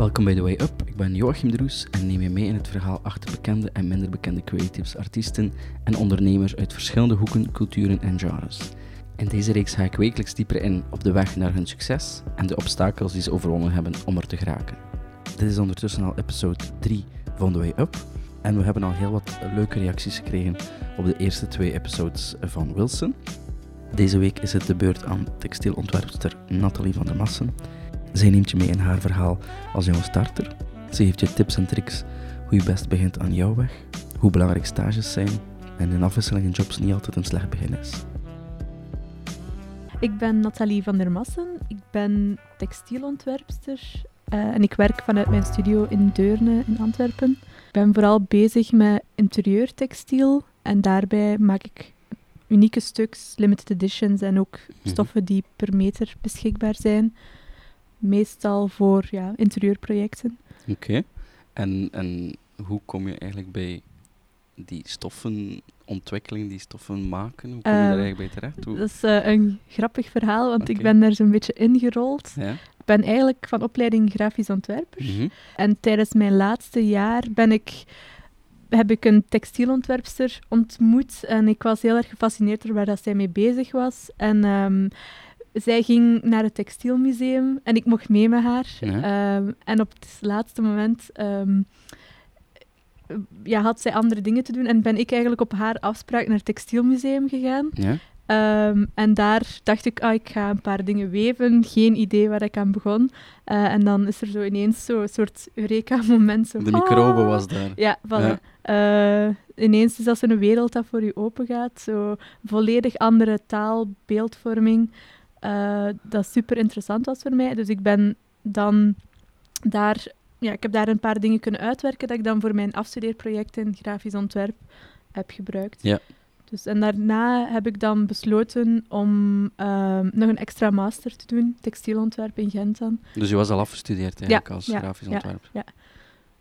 Welkom bij The Way Up. Ik ben Joachim Droes en neem je mee in het verhaal achter bekende en minder bekende creatives, artiesten en ondernemers uit verschillende hoeken, culturen en genres. In deze reeks ga ik wekelijks dieper in op de weg naar hun succes en de obstakels die ze overwonnen hebben om er te geraken. Dit is ondertussen al episode 3 van The Way Up en we hebben al heel wat leuke reacties gekregen op de eerste twee episodes van Wilson. Deze week is het de beurt aan textielontwerpster Nathalie van der Massen. Zij neemt je mee in haar verhaal als jonge starter. Ze geeft je tips en tricks hoe je best begint aan jouw weg, hoe belangrijk stages zijn en een afwisseling in jobs niet altijd een slecht begin is. Ik ben Nathalie van der Massen. Ik ben textielontwerpster uh, en ik werk vanuit mijn studio in Deurne in Antwerpen. Ik ben vooral bezig met interieurtextiel en daarbij maak ik unieke stuks, limited editions en ook stoffen die per meter beschikbaar zijn. Meestal voor ja, interieurprojecten. Oké. En, en hoe kom je eigenlijk bij die stoffenontwikkeling, die stoffen maken? Hoe kom je daar eigenlijk bij terecht? Hoe... Dat is uh, een grappig verhaal, want ik ben daar zo'n beetje ingerold. Ja? Ik ben eigenlijk van opleiding grafisch ontwerper. Mhm. En tijdens mijn laatste jaar ben ik, heb ik een textielontwerpster ontmoet. En ik was heel erg gefascineerd door waar dat zij mee bezig was. En ehm, zij ging naar het textielmuseum en ik mocht mee met haar. Ja. Ehm, en op het laatste moment ehm, ja, had zij andere dingen te doen en ben ik eigenlijk op haar afspraak naar het textielmuseum gegaan. Ja? Ehm, en daar dacht ik, ah, ik ga een paar dingen weven. Geen idee waar ik aan begon. Eh, en dan is er zo ineens zo'n soort Eureka-moment. Zo, De microbe ah. was daar. Ja, voilà. Ja. Eh, ineens is dat zo'n wereld dat voor je open gaat. Zo volledig andere taal, beeldvorming. Eh, dat super interessant was voor mij. Dus ik ben dan daar... Ja, ik heb daar een paar dingen kunnen uitwerken dat ik dan voor mijn afstudeerproject in grafisch ontwerp heb gebruikt. Ja. Dus, en daarna heb ik dan besloten om ehm, nog een extra master te doen, textielontwerp in Gent dan. Dus je was al afgestudeerd eigenlijk Ja, als ja, grafisch ja, ontwerper. ja.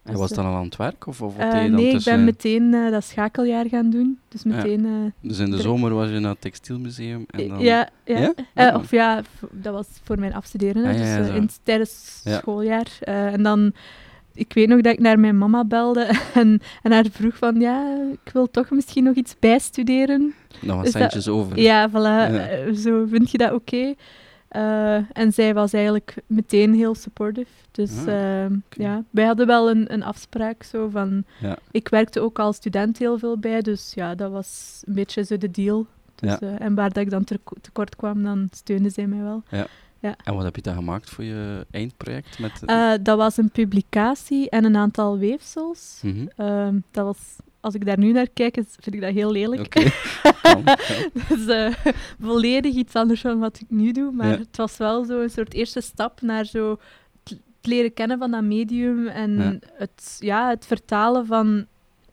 En Dus, was dan al aan het werk? Of, of wat je dan nee, ik tussen... ben meteen eh, dat schakeljaar gaan doen. Dus meteen... eh, Dus in de er- zomer was je naar het textielmuseum en dan... Ja, ja. Ja? Ah. of ja, dat was voor mijn afstuderen, Ah, ja, dus in, tijdens Ja. schooljaar. En dan, ik weet nog dat ik naar mijn mama belde en, en haar vroeg van, ja, ik wil toch misschien nog iets bijstuderen. Dan was Is dat- centjes over. Ja, voilà, zo, vind je dat oké? Eh, en zij was eigenlijk meteen heel supportive. Dus Ah, eh, ja, wij hadden wel een, een afspraak zo van... Ja. Ik werkte ook als student heel veel bij, dus ja, dat was een beetje zo de deal. Dus, Ja. eh, en waar dat ik dan te- tekort kwam, dan steunde zij mij wel. En wat heb je dan gemaakt voor je eindproject? Met, Eh, dat was een publicatie en een aantal weefsels. Ehm, dat was, als ik daar nu naar kijk, is- vind ik dat heel lelijk. Dus eh, volledig iets anders dan wat ik nu doe. Maar Ja. het was wel zo een soort eerste stap naar zo het leren kennen van dat medium en Ja. Het, ja, het vertalen van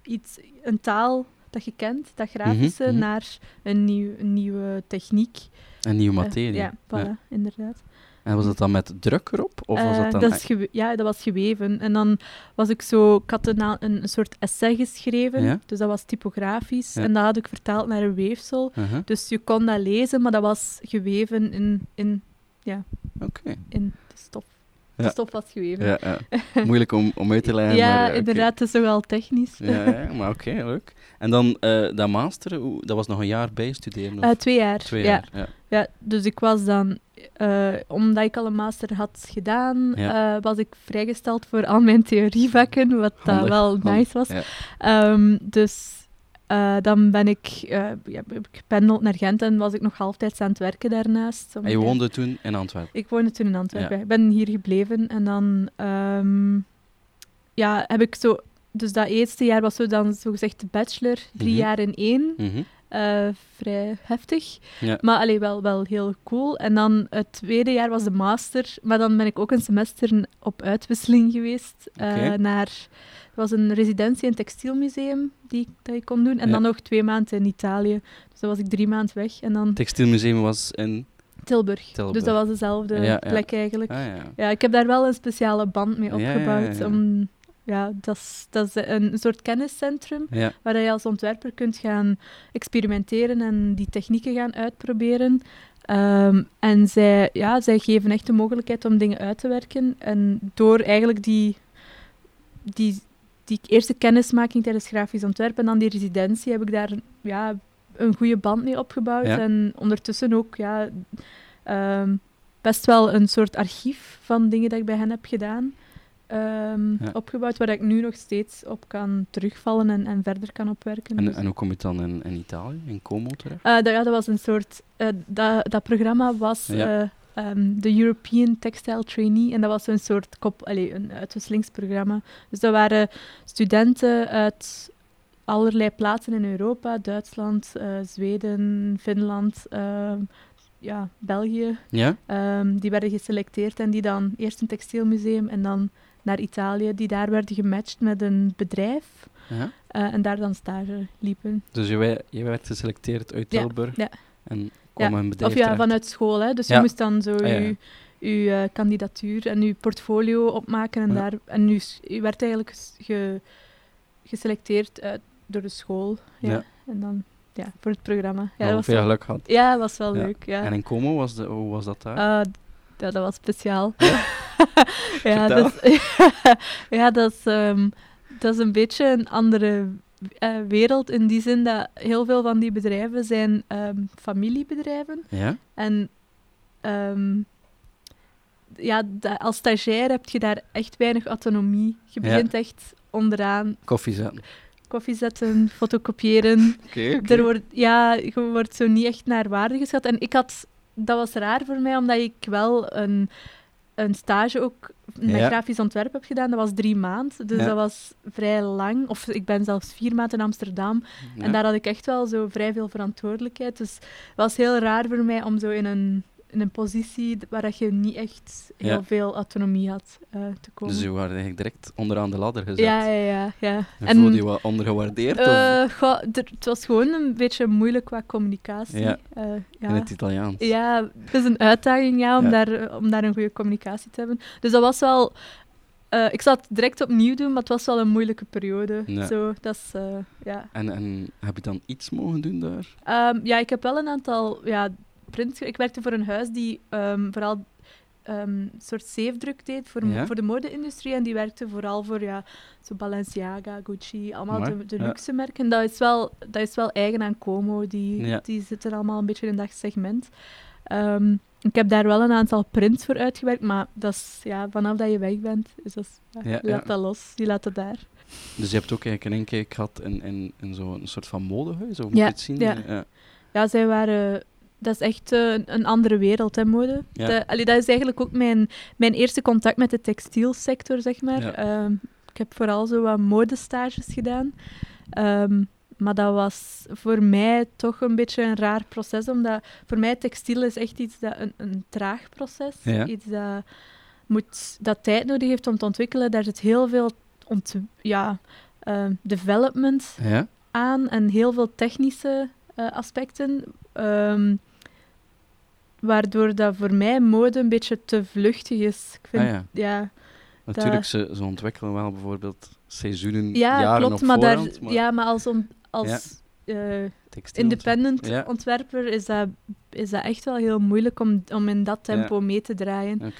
iets, een taal dat je kent, dat grafische, Mhm, mhm. naar een, nieuw, een nieuwe techniek. En nieuwe Eh, materie. ja, voilà, inderdaad. En was dat dan met druk erop? Of was Eh, dat dan... dat is ja, dat was geweven. En dan was ik zo... Ik had een, soort essay geschreven, Ja? dus dat was typografisch. Ja. En dat had ik vertaald naar een weefsel. Uh-huh. Dus je kon dat lezen, maar dat was geweven in, in, Oké. in de stof. Ja. Stof was geweven. Ja, ja. Moeilijk om, om uit te leggen. Ja, maar, eh, inderdaad, het is wel technisch. Ja, ja, maar oké, leuk. En dan eh, dat master, dat was nog een jaar bijstuderen? Of Eh, twee jaar. twee ja. jaar? Ja. Ja, dus ik was dan, omdat ik al een master had gedaan, was ik vrijgesteld voor al mijn theorievakken, wat wel nice was. Ehm, dus eh, dan ben ik, eh, ja, gependeld naar Gent en was ik nog halftijds aan het werken daarnaast. En je woonde toen in Antwerpen? Ik woonde toen in Antwerpen. Ja. Ik ben hier gebleven en dan ehm, ja, heb ik zo... Dus dat eerste jaar was zo dan zogezegd de bachelor, drie Mhm. jaar in één. Mhm. Eh, vrij heftig. Ja. Maar allee, wel, wel heel cool. En dan het tweede jaar was de master. Maar dan ben ik ook een semester op uitwisseling geweest. naar, was een residentie in het textielmuseum die, ik- dat ik kon doen. En Ja. dan nog twee maanden in Italië. Dus dan was ik drie maanden weg. En dan Het textielmuseum was in... Tilburg. Tilburg. Dus dat was dezelfde Ja, plek eigenlijk. Ah, ja. Ja, ik heb daar wel een speciale band mee opgebouwd. ja. Om, ja, dat is, dat is een, soort kenniscentrum Ja. waar je als ontwerper kunt gaan experimenteren en die technieken gaan uitproberen. Ehm, en zij, ja, zij geven echt de mogelijkheid om dingen uit te werken. En door eigenlijk die, die, die eerste kennismaking tijdens grafisch ontwerp en dan die residentie heb ik daar ja, een goede band mee opgebouwd. Ja. En ondertussen ook ja, ehm, best wel een soort archief van dingen dat ik bij hen heb gedaan. ehm, Ja. Opgebouwd, waar ik nu nog steeds op kan terugvallen en, en verder kan opwerken. En, Dus- en hoe kom je dan in, in Italië, in Como terecht? eh, dat, ja, dat was een soort... eh, dat, dat programma was Ja. eh, ehm, de European Textile Trainee. En dat was een soort kop, allee, een uitwisselingsprogramma. Dus dat waren studenten uit allerlei plaatsen in Europa. Duitsland, eh, Zweden, Finland, ehm, ja, België. Ja? Ehm, die werden geselecteerd en die dan eerst een textielmuseum en dan naar Italië. Die daar werden gematcht met een bedrijf. ja? eh, en daar dan stage liepen. Dus je werd geselecteerd uit Ja, Tilburg ja. en bedrijf Of ja, terecht. vanuit school. Hè. Dus Ja. je moest dan zo Ah, ja, ja. je, je eh, kandidatuur en je portfolio opmaken. En, Ja. daar, en je werd eigenlijk ge- geselecteerd uit, door de school. Ja. Ja. En dan ja, voor het programma. Ja, dat was veel wel, geluk gehad. ja, dat was wel Ja. leuk. Ja. En in Como, was de, hoe was dat daar? Ah, ja, dat was speciaal. Ja? ja, dat is, ja, dat is, ehm, dat is een beetje een andere eh, wereld in die zin dat heel veel van die bedrijven zijn ehm, familiebedrijven. ja? En ehm, ja, da- als stagiair heb je daar echt weinig autonomie. Je Ja. begint echt onderaan Koffie zetten. koffie zetten, fotocopiëren. Oké, Er wordt, ja, je wordt zo niet echt naar waarde geschat. En ik had, dat was raar voor mij, omdat ik wel een, een stage ook met Ja. grafisch ontwerp heb gedaan. Dat was drie maanden, dus Ja. dat was vrij lang. Of ik ben zelfs vier maanden in Amsterdam. Ja. En daar had ik echt wel zo vrij veel verantwoordelijkheid. Dus het was heel raar voor mij om zo in een, in een positie waar dat je niet echt heel Ja. veel autonomie had eh, te komen. Dus je werd eigenlijk direct onderaan de ladder gezet. ja, ja, ja. ja. En voelde je wat ondergewaardeerd? goh, er- het was gewoon een beetje moeilijk qua communicatie. Ja. Eh, ja. in het Italiaans? Ja, het is een uitdaging ja, om, Ja. Daar, om daar een goede communicatie te hebben. Dus dat was wel... ik zou het direct opnieuw doen, maar het was wel een moeilijke periode. Zo, dat is... ja. En, en heb je dan iets mogen doen daar? Ehm, ja, ik heb wel een aantal ja, prints... ge- Ik werkte voor een huis die ehm, vooral een soort zeefdruk deed voor, Ja. voor de mode-industrie. En die werkte vooral voor ja, zo Balenciaga, Gucci, allemaal de, de ja. luxe merken. Dat is, wel, dat is wel eigen aan Como. Die, Ja. die zitten allemaal een beetje in dat segment. Ehm, ik heb daar wel een aantal prints voor uitgewerkt, maar dat is, ja, vanaf dat je weg bent, is dat, laat dat los. Die laat dat daar. Dus je hebt ook eigenlijk een inkijk gehad in, in, in zo'n soort van modehuis, of moet je het zien? ja. ja. Ja, zij waren... Dat is echt eh, een- andere wereld, hè, mode. Ja. Allee, dat is eigenlijk ook mijn, mijn eerste contact met de textielsector, zeg maar. Ja. Ehm, ik heb vooral zo wat modestages gedaan. Ehm, maar dat was voor mij toch een beetje een raar proces, omdat voor mij textiel is echt iets dat een, een traag proces. Ja. Iets dat, moet, dat tijd nodig heeft om te ontwikkelen. Daar zit heel veel ont, ja, ehm, development aan en heel veel technische eh, aspecten. ehm, waardoor dat voor mij mode een beetje te vluchtig is. Ik vind, Ah, ja. ja. Natuurlijk, ze, ze ontwikkelen wel bijvoorbeeld seizoenen, Ja, jaren klopt, op maar, daar, maar ja, maar als, on- als eh, independent Ja. ontwerper is dat, is dat echt wel heel moeilijk om, om in dat tempo mee te draaien.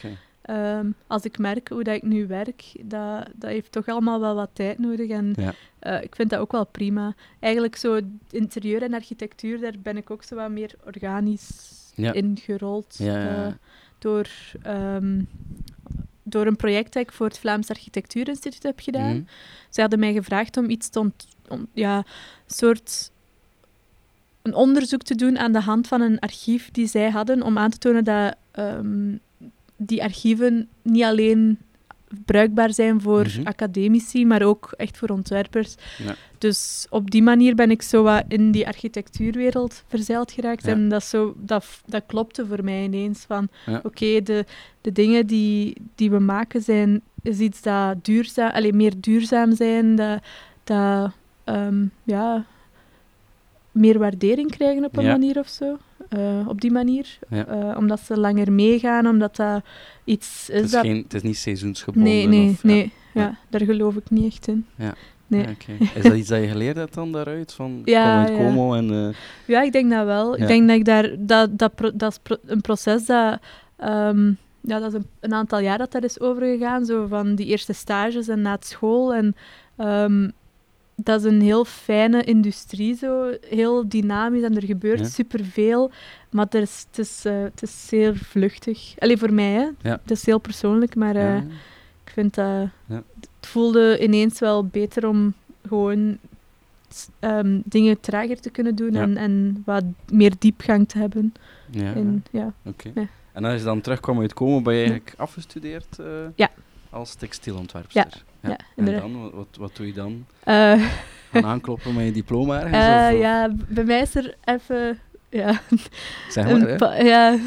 Ehm, als ik merk hoe dat ik nu werk, dat, dat heeft toch allemaal wel wat tijd nodig. En eh, ik vind dat ook wel prima. Eigenlijk zo interieur en architectuur, daar ben ik ook zo wat meer organisch Ja. ingerold. Ja, eh, door, ehm, door een project dat ik voor het Vlaams Architectuurinstituut heb gedaan. Mhm. Ze hadden mij gevraagd om iets te ont- om, ja, soort een onderzoek te doen aan de hand van een archief die zij hadden, om aan te tonen dat ehm, die archieven niet alleen bruikbaar zijn voor Mhm. academici, maar ook echt voor ontwerpers. Ja. Dus op die manier ben ik zo wat in die architectuurwereld verzeild geraakt. Ja. En dat, zo, dat, dat klopte voor mij ineens. Van Ja. oké, de, de dingen die, die we maken zijn is iets dat duurzaam, alleen meer duurzaam zijn, dat, dat ehm, ja, meer waardering krijgen op een manier of zo. Eh, op die manier. Ja. Eh, omdat ze langer meegaan, omdat dat iets is Het is, dat geen, het is niet seizoensgebonden. Nee, nee, of, nee. Ja, Ja. daar geloof ik niet echt in. Ja. Nee. Ja. Is dat iets dat je geleerd hebt dan daaruit? Van Ja, kom uit ja. Como en... eh, Ja, ik denk dat wel. Ik denk dat ik daar... Dat, dat, pro- dat is pro- een proces dat... ehm, ja, dat is een, een aantal jaar dat dat is overgegaan. Zo van die eerste stages en na het school. En ehm, dat is een heel fijne industrie, zo. Heel dynamisch en er gebeurt Ja. superveel. Maar er is, het, is, eh, het is zeer vluchtig. Alleen voor mij, hè. Ja. Het is heel persoonlijk, maar... eh, ja. ik vind dat... Het voelde ineens wel beter om gewoon ehm, dingen trager te kunnen doen en, en wat meer diepgang te hebben. Ja, In, ja. oké. En als je dan terugkwam uit Como, ben je eigenlijk afgestudeerd Ja. als textielontwerpster? Ja, en dan, wat, wat, doe je dan? Eh, Gaan aankloppen met je diploma ergens? eh, of, of- ja, bij mij is er even... Ja, Zeg maar, pa- ja.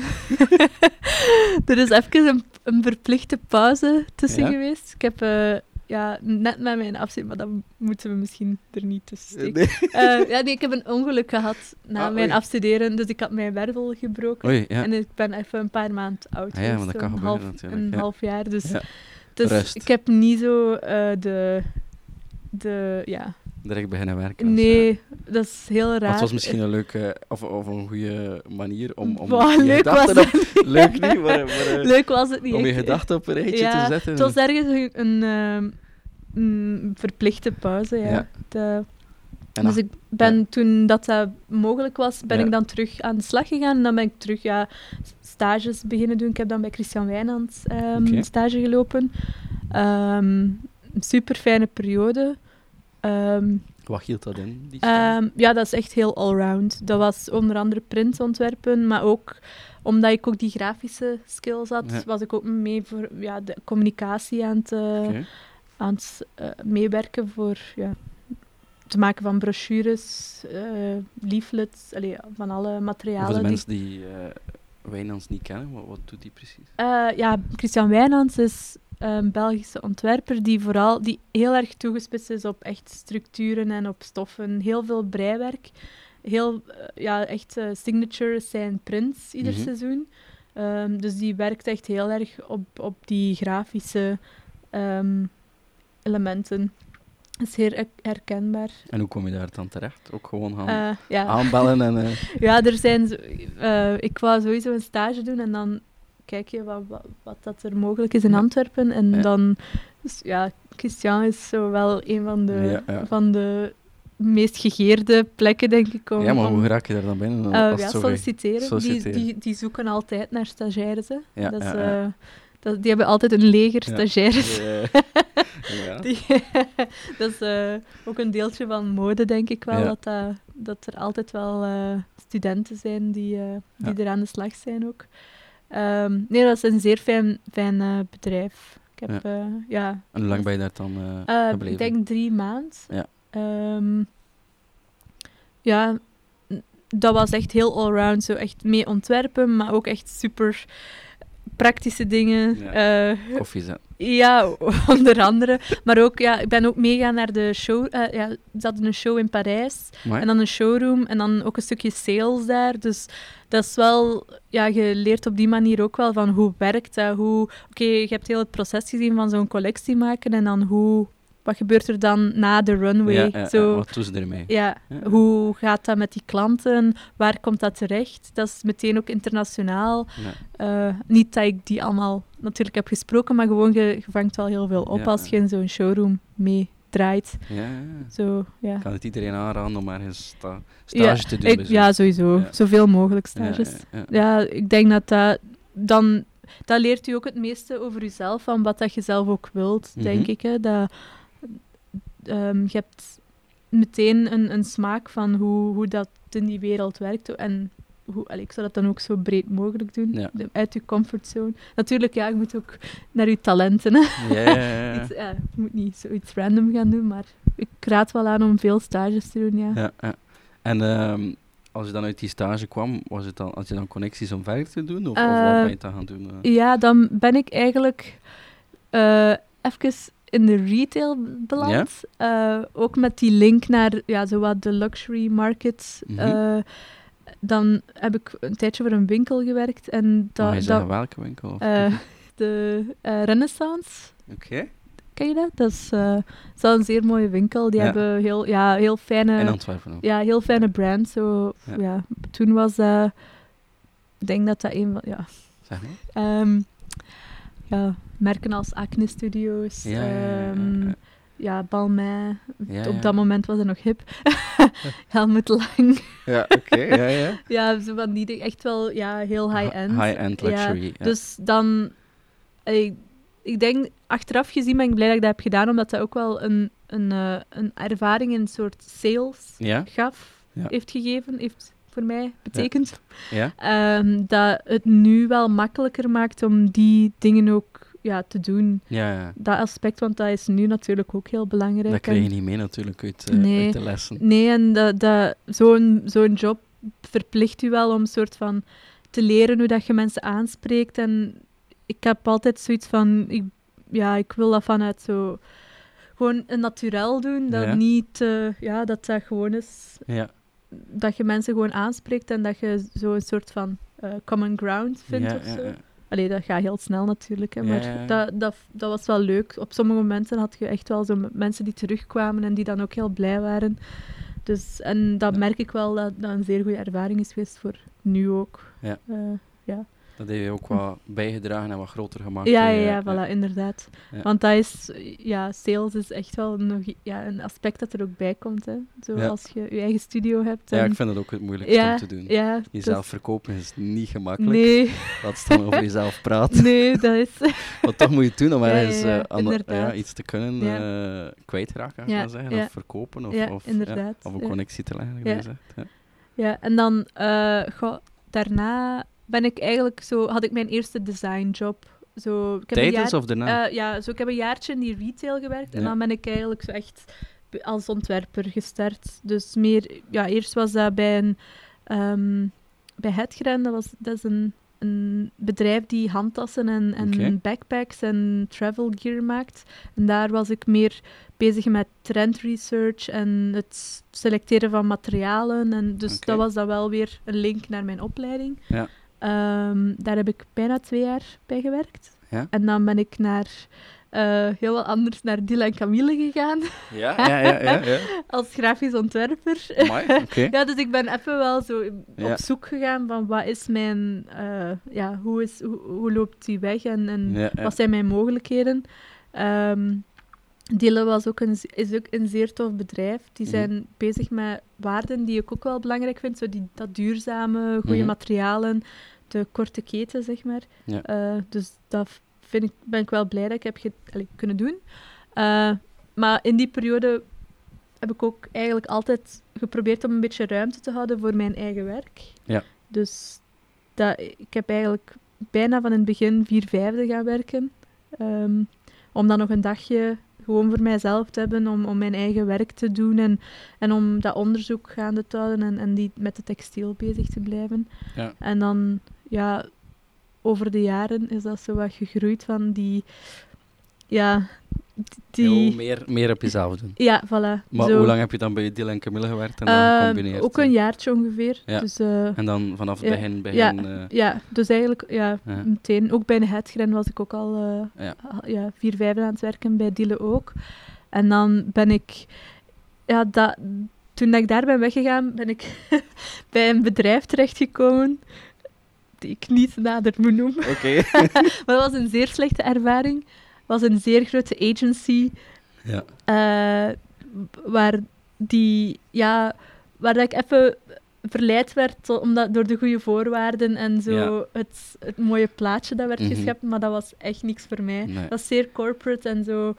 er is even een, een verplichte pauze tussen Ja? geweest. Ik heb eh, ja, net met mijn afzien, maar dat moeten we misschien er niet tussen steken. Nee. Eh, ja, nee, ik heb een ongeluk gehad na Ah, mijn oei. afstuderen. Dus ik had mijn wervel gebroken. Oei, ja. En ik ben even een paar maanden oud Ah ja, maar dat kan een gebeuren half, natuurlijk, Een ja. half jaar. Dus, Ja. Dus Rust. ik heb niet zo eh, de... de ja. Direct beginnen werken. Nee, dat is heel raar. het was misschien een leuke, of, of een goede manier om, om Wow, je leuk gedachten op... niet. Leuk niet, maar, maar, eh, Leuk was het niet. om je gedachten op een rijtje Ja, te zetten. Het was ergens een, een, ehm, een verplichte pauze, ja. Ja. Dus ik ben toen dat dat mogelijk was, ben Ja. ik dan terug aan de slag gegaan. En dan ben ik terug ja, stages beginnen doen. Ik heb dan bij Christian Wijnands ehm, Oké. stage gelopen. Ehm, een super fijne periode. Ehm, Wat hield dat in? Die? Ehm, ja, dat is echt heel allround. Dat was onder andere printontwerpen, maar ook omdat ik ook die grafische skills had, Ja. was ik ook mee voor ja, de communicatie aan het, eh, aan het eh, meewerken voor ja, het maken van brochures, eh, leaflets, allee, van alle Voor materialen. de die- mensen die eh Wijnands niet kennen, wat, wat doet die precies? Eh, ja, Christian Wijnands is een Belgische ontwerper die vooral die heel erg toegespitst is op echt structuren en op stoffen. Heel veel breiwerk. Heel, ja, echt signatures zijn prints ieder Mhm. seizoen. Ehm, dus die werkt echt heel erg op, op die grafische ehm, elementen. Is heel her- herkenbaar. En hoe kom je daar dan terecht? Ook gewoon gaan Eh, ja. aanbellen en... eh, Ja, er zijn eh, ik wou sowieso een stage doen en dan kijk je wat, wat, wat dat er mogelijk is in Ja. Antwerpen. En Ja. dan, dus ja, Christian is zo wel een van de, van de meest gegeerde plekken, denk ik. Om, ja, maar hoe raak je daar dan binnen? als ja, solliciteren. solliciteren. Die, die, die zoeken altijd naar stagiaires. Hè. Ja, dat is, dat, die hebben altijd een leger stagiaires. Eh, ja. Die, dat is eh, ook een deeltje van mode, denk ik wel. Dat, dat, dat er altijd wel eh, studenten zijn die, eh, die er aan de slag zijn ook. Ehm, nee, dat is een zeer fijn, fijn eh, bedrijf. Ik heb, ja. ja, En hoe lang ben je daar dan eh, eh, gebleven? ik denk drie maanden. Ja. Ehm, ja, dat was echt heel allround. Zo echt mee ontwerpen, maar ook echt super praktische dingen. Ja. Eh, Koffie zetten. ja, onder andere. Maar ook, ja, ik ben ook meegegaan naar de show. eh, ja, ze hadden een show in Parijs. En dan een showroom. En dan ook een stukje sales daar. Dus dat is wel... Ja, je leert op die manier ook wel van hoe werkt dat. Hoe... Oké, je hebt heel het proces gezien van zo'n collectie maken. En dan hoe... Wat gebeurt er dan na de runway? ja, Zo, wat doen ze ermee? ja, hoe gaat dat met die klanten? Waar komt dat terecht? Dat is meteen ook internationaal. Eh, niet dat ik die allemaal natuurlijk heb gesproken, maar gewoon je, je vangt wel heel veel op als je in zo'n showroom meedraait. Ja, ja, ja. Zo, ja. Ik kan het iedereen aanraden om ergens sta stage te doen. Ik, zo'n- ja, sowieso. Ja. Zoveel mogelijk stages. ja, ik denk dat dat dan... Dat leert u ook het meeste over jezelf, van wat dat je zelf ook wilt, denk Mhm. ik. Hè. Dat, ehm, je hebt meteen een, een smaak van hoe, hoe dat in die wereld werkt. En hoe, allee, ik zou dat dan ook zo breed mogelijk doen, Ja. de- uit je comfortzone. Natuurlijk, ja, je moet ook naar je talenten. Hè. Ja. Iets, je moet niet zoiets random gaan doen, maar ik raad wel aan om veel stages te doen, ja. Ja, ja. En ehm, als je dan uit die stage kwam, was het dan, had je dan connecties om verder te doen? Of, of wat Eh, ben je het dan gaan doen? eh? Ja, dan ben ik eigenlijk eh even in de retail beland. Eh, ook met die link naar ja, zowat de luxury market. Mhm. Eh, dan heb ik een tijdje voor een winkel gewerkt. En Mag je dat, zeggen dat, welke winkel? eh, de Renaissance. Oké. Ken je dat? Dat is, dat is een zeer mooie winkel. Die Ja. hebben heel, ja, heel fijne... In Antwerpen ook. Ja, heel fijne brand. Zo, Ja. ja. Toen was dat... Ik denk dat dat een van... Ja, Zeg maar. Ehm, ja, merken als Acne Studios, Ja, ehm, Balmain. Ja, Op ja. dat moment was het nog hip. Helmut Lang. Ja, oké. ja, ja. ja, zo van die dingen. Echt wel ja, heel high-end. High-end luxury. Ja. Dus dan... Ik, ik denk, achteraf gezien ben ik blij dat ik dat heb gedaan, omdat dat ook wel een, een, eh, een ervaring in een soort sales gaf, heeft gegeven, heeft voor mij betekend. Ja? Ehm, dat het nu wel makkelijker maakt om die dingen ook ja, te doen. Ja, ja. Dat aspect, want dat is nu natuurlijk ook heel belangrijk. Dat krijg je niet mee natuurlijk uit, Nee. uit de lessen. Nee, en dat, dat, zo'n zo'n job verplicht u wel om soort van te leren hoe dat je mensen aanspreekt. En ik heb altijd zoiets van, ik, ja, ik wil dat vanuit zo gewoon een naturel doen. Dat Ja. niet, eh, ja, dat dat gewoon is, Ja, dat je mensen gewoon aanspreekt en dat je zo een soort van eh, common ground vindt ja, of ja, zo. Ja. Allee, dat gaat heel snel natuurlijk, hè, Ja, maar ja, ja. Dat, dat, dat was wel leuk. Op sommige momenten had je echt wel zo mensen die terugkwamen en die dan ook heel blij waren. Dus, en dat Ja. merk ik wel dat dat een zeer goede ervaring is geweest voor nu ook. Ja. Eh, Dat heeft je ook wat bijgedragen en wat groter gemaakt. ja, ja, ja, voilà, inderdaad. Ja. Want dat is, ja, sales is echt wel nog ja, een aspect dat er ook bij komt. Hè. Zo Ja. als je je eigen studio hebt. Ja, en- ik vind dat ook het moeilijkste ja, om te doen. Ja, Jezelf dus- verkopen is niet gemakkelijk. Nee, Laat staan over jezelf praten. nee, dat is... Wat toch moet je doen om Ja, ergens ja, ja, ja, inderdaad. iets te kunnen Ja. eh kwijtraken, Ja, maar zeggen. ja. Of verkopen. Of, Ja, of, inderdaad, of een ja. connectie te leggen, Ja. Ja. Ja, en dan goh, daarna ben ik eigenlijk zo, had ik mijn eerste designjob. Zo, ik heb een Tijdens jaar, of daarna? eh, ja, zo, ik heb een jaartje in die retail gewerkt en Ja. dan ben ik eigenlijk zo echt als ontwerper gestart. Dus meer, ja, eerst was dat bij een, ehm, bij Hetgren, dat, was, dat is een, een bedrijf die handtassen en, en backpacks en travel gear maakt. En daar was ik meer bezig met trend research en het selecteren van materialen. En dus dat was dan wel weer een link naar mijn opleiding. Ja. Ehm, daar heb ik bijna twee jaar bij gewerkt. Ja. En dan ben ik naar, eh, heel wat anders naar Dila en Camille gegaan ja, ja, ja, ja. ja. als grafisch ontwerper. Amai, oké. Ja, dus ik ben even wel zo op zoek gegaan van wat is mijn, eh, ja, hoe, is, hoe, hoe loopt die weg en, wat zijn mijn mogelijkheden. Ehm Dille was ook een, is ook een zeer tof bedrijf. Die Mhm. zijn bezig met waarden die ik ook wel belangrijk vind. Zo die, dat duurzame, goede Mhm. materialen, de korte keten, zeg maar. Ja. Eh, dus dat vind ik, ben ik wel blij dat ik heb allee, kunnen doen. Eh, maar in die periode heb ik ook eigenlijk altijd geprobeerd om een beetje ruimte te houden voor mijn eigen werk. Ja. Dus dat, ik heb eigenlijk bijna van in het begin vier vijfde gaan werken. Ehm, om dan nog een dagje gewoon voor mijzelf te hebben, om, om mijn eigen werk te doen en, en om dat onderzoek gaande te houden en, en die met de textiel bezig te blijven. Ja. En dan, ja, over de jaren is dat zo wat gegroeid van die, ja, die... Meer, meer op jezelf doen. Ja, voilà. Maar zo. hoe lang heb je dan bij Dylan en Camille gewerkt en dan Ehm, gecombineerd? ook een jaartje ongeveer. Ja. Dus, eh, En dan vanaf het Ja. begin, ja, begin eh, ja, dus eigenlijk ja, meteen. Ook bij de Hetgren was ik ook al eh, Ja. vier, vijf aan het werken, bij Dille ook. En dan ben ik... Ja, dat, toen ik daar ben weggegaan, ben ik bij een bedrijf terechtgekomen die ik niet nader moet noemen. Oké. Maar dat was een zeer slechte ervaring. Was een zeer grote agency ja. eh, waar die, ja, waar dat ik even verleid werd omdat, door de goede voorwaarden en zo Ja. het, het mooie plaatje dat werd Mhm. geschept, maar dat was echt niks voor mij. Nee. Dat was zeer corporate en zo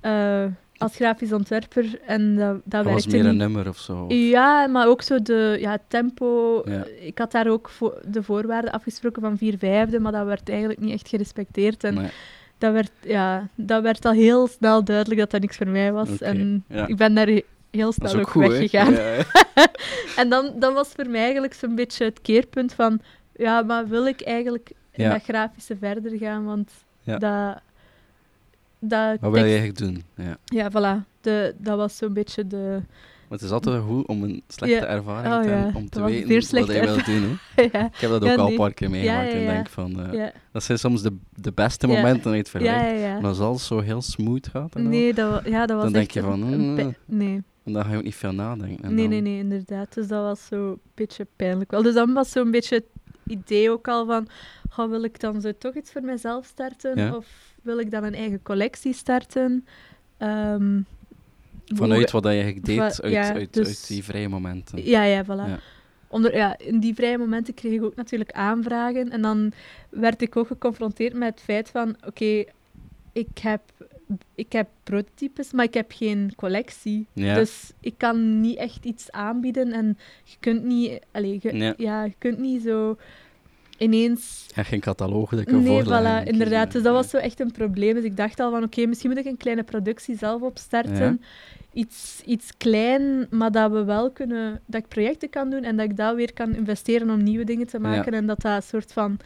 eh, als grafisch ontwerper en dat, dat, Dat was meer een niet. nummer of zo. of- Ja, maar ook zo de ja, tempo. Ja. Ik had daar ook vo- de voorwaarden afgesproken van vier vijfde, maar dat werd eigenlijk niet echt gerespecteerd. En Nee. Dat werd, ja, dat werd al heel snel duidelijk dat dat niks voor mij was. En ja. ik ben daar he- heel snel ook ook, goed, hè? weggegaan. Ja. En dan, dan was voor mij eigenlijk zo'n beetje het keerpunt van... Ja, maar wil ik eigenlijk in Ja. dat grafische verder gaan? Want dat... dat Wat wil je eigenlijk doen? Ja. Ja, voilà. De, dat was zo'n beetje de, Maar het is altijd goed om een slechte Ja. ervaring Oh, te hebben, om Dat te een weten wat je wil doen. Ja. Ik heb dat ook al een paar keer meegemaakt en denk van... eh. Dat zijn soms de, de beste momenten uit het verleden. Maar als alles zo heel smooth gaat en, Nee, dat, wa- ja, dat was Dan denk je van, een pij- nee. en dan ga je ook niet veel nadenken. En nee, dan- nee, nee, inderdaad. Dus dat was zo een beetje pijnlijk wel. Dus dan was zo'n beetje het idee ook al van, goh, wil ik dan zo toch iets voor mezelf starten? Ja. Of wil ik dan een eigen collectie starten? Ehm, Vanuit wat je eigenlijk deed, uit, ja, uit, dus- uit die vrije momenten. Ja, ja, voilà. Ja. Onder, ja, in die vrije momenten kreeg ik ook natuurlijk aanvragen. En dan werd ik ook geconfronteerd met het feit van... Oké, ik, heb, ik heb prototypes, maar ik heb geen collectie. Ja. Dus ik kan niet echt iets aanbieden. En je kunt niet... Je, Ja. ja. je kunt niet zo ineens... Geen catalogus dat Nee, voilà, inderdaad. Dus dat was zo echt een probleem. Dus ik dacht al van, oké, misschien moet ik een kleine productie zelf opstarten. Iets, iets klein, maar dat we wel kunnen... Dat ik projecten kan doen en dat ik dat weer kan investeren om nieuwe dingen te maken. En dat dat een soort van...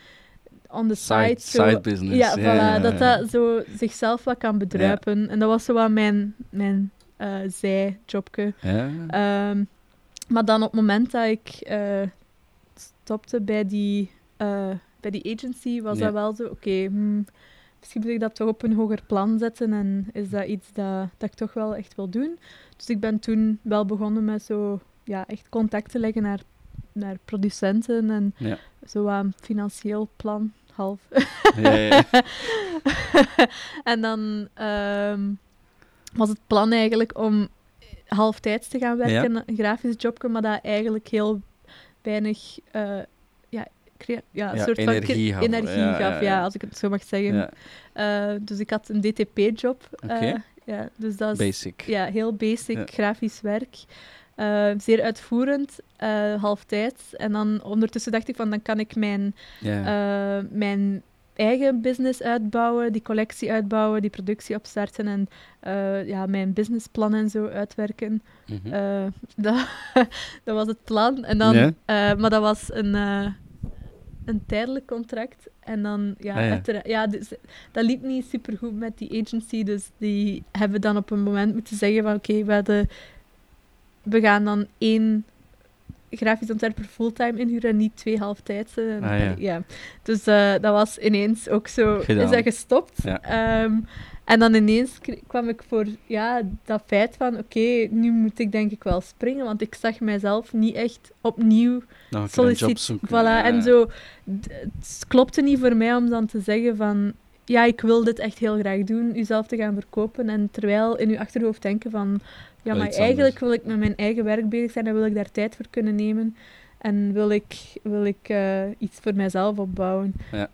On the side, Side, zo... side business. Ja, voilà, dat dat zo zichzelf wat kan bedruipen. En dat was zo wat mijn, mijn zijjobje. Ja. Ehm, maar dan op het moment dat ik eh, stopte bij die, eh, bij die agency, was Ja. dat wel zo, oké, hmm, misschien moet ik dat toch op een hoger plan zetten en is dat iets dat, dat ik toch wel echt wil doen. Dus ik ben toen wel begonnen met zo, ja, echt contact te leggen naar, naar producenten en Ja. zo een financieel plan, half. Ja, ja. en dan ehm, was het plan eigenlijk om halftijds te gaan werken, een grafisch jobje, maar dat eigenlijk heel weinig eh, ja, een soort van energie gaf. energie Ja, gaf, ja, als ik het zo mag zeggen. Eh, dus ik had een DTP-job. Oké. ja, dus dat is basic. ja, heel basic grafisch werk. Eh, zeer uitvoerend, eh halftijds. En dan ondertussen dacht ik van, dan kan ik mijn eh, mijn eigen business uitbouwen, die collectie uitbouwen, die productie opstarten en eh, ja, mijn businessplan en zo uitwerken. Mhm. Eh, dat, dat was het plan. En dan, eh, maar dat was een, eh, een tijdelijk contract. En dan, ja, Ah, ja. ja dus, dat liep niet supergoed met die agency. Dus die hebben dan op een moment moeten zeggen van oké, we, hadden- we gaan dan één grafisch ontwerper fulltime inhuren en niet twee halftijdse. Ah, ja. Dus eh, dat was ineens ook zo, Gedaan. is dat gestopt. Ja. Ehm, en dan ineens kwam ik voor ja, dat feit van, oké, nu moet ik denk ik wel springen, want ik zag mijzelf niet echt opnieuw Nog een keer een sollicit- job zoeken. Voilà, ja. en zo, het klopte niet voor mij om dan te zeggen van, ja, ik wil dit echt heel graag doen, uzelf te gaan verkopen. En terwijl in uw achterhoofd denken van, ja, maar eigenlijk wil ik met mijn eigen werk bezig zijn en wil ik daar tijd voor kunnen nemen. En wil ik, wil ik eh, iets voor mijzelf opbouwen. Ja.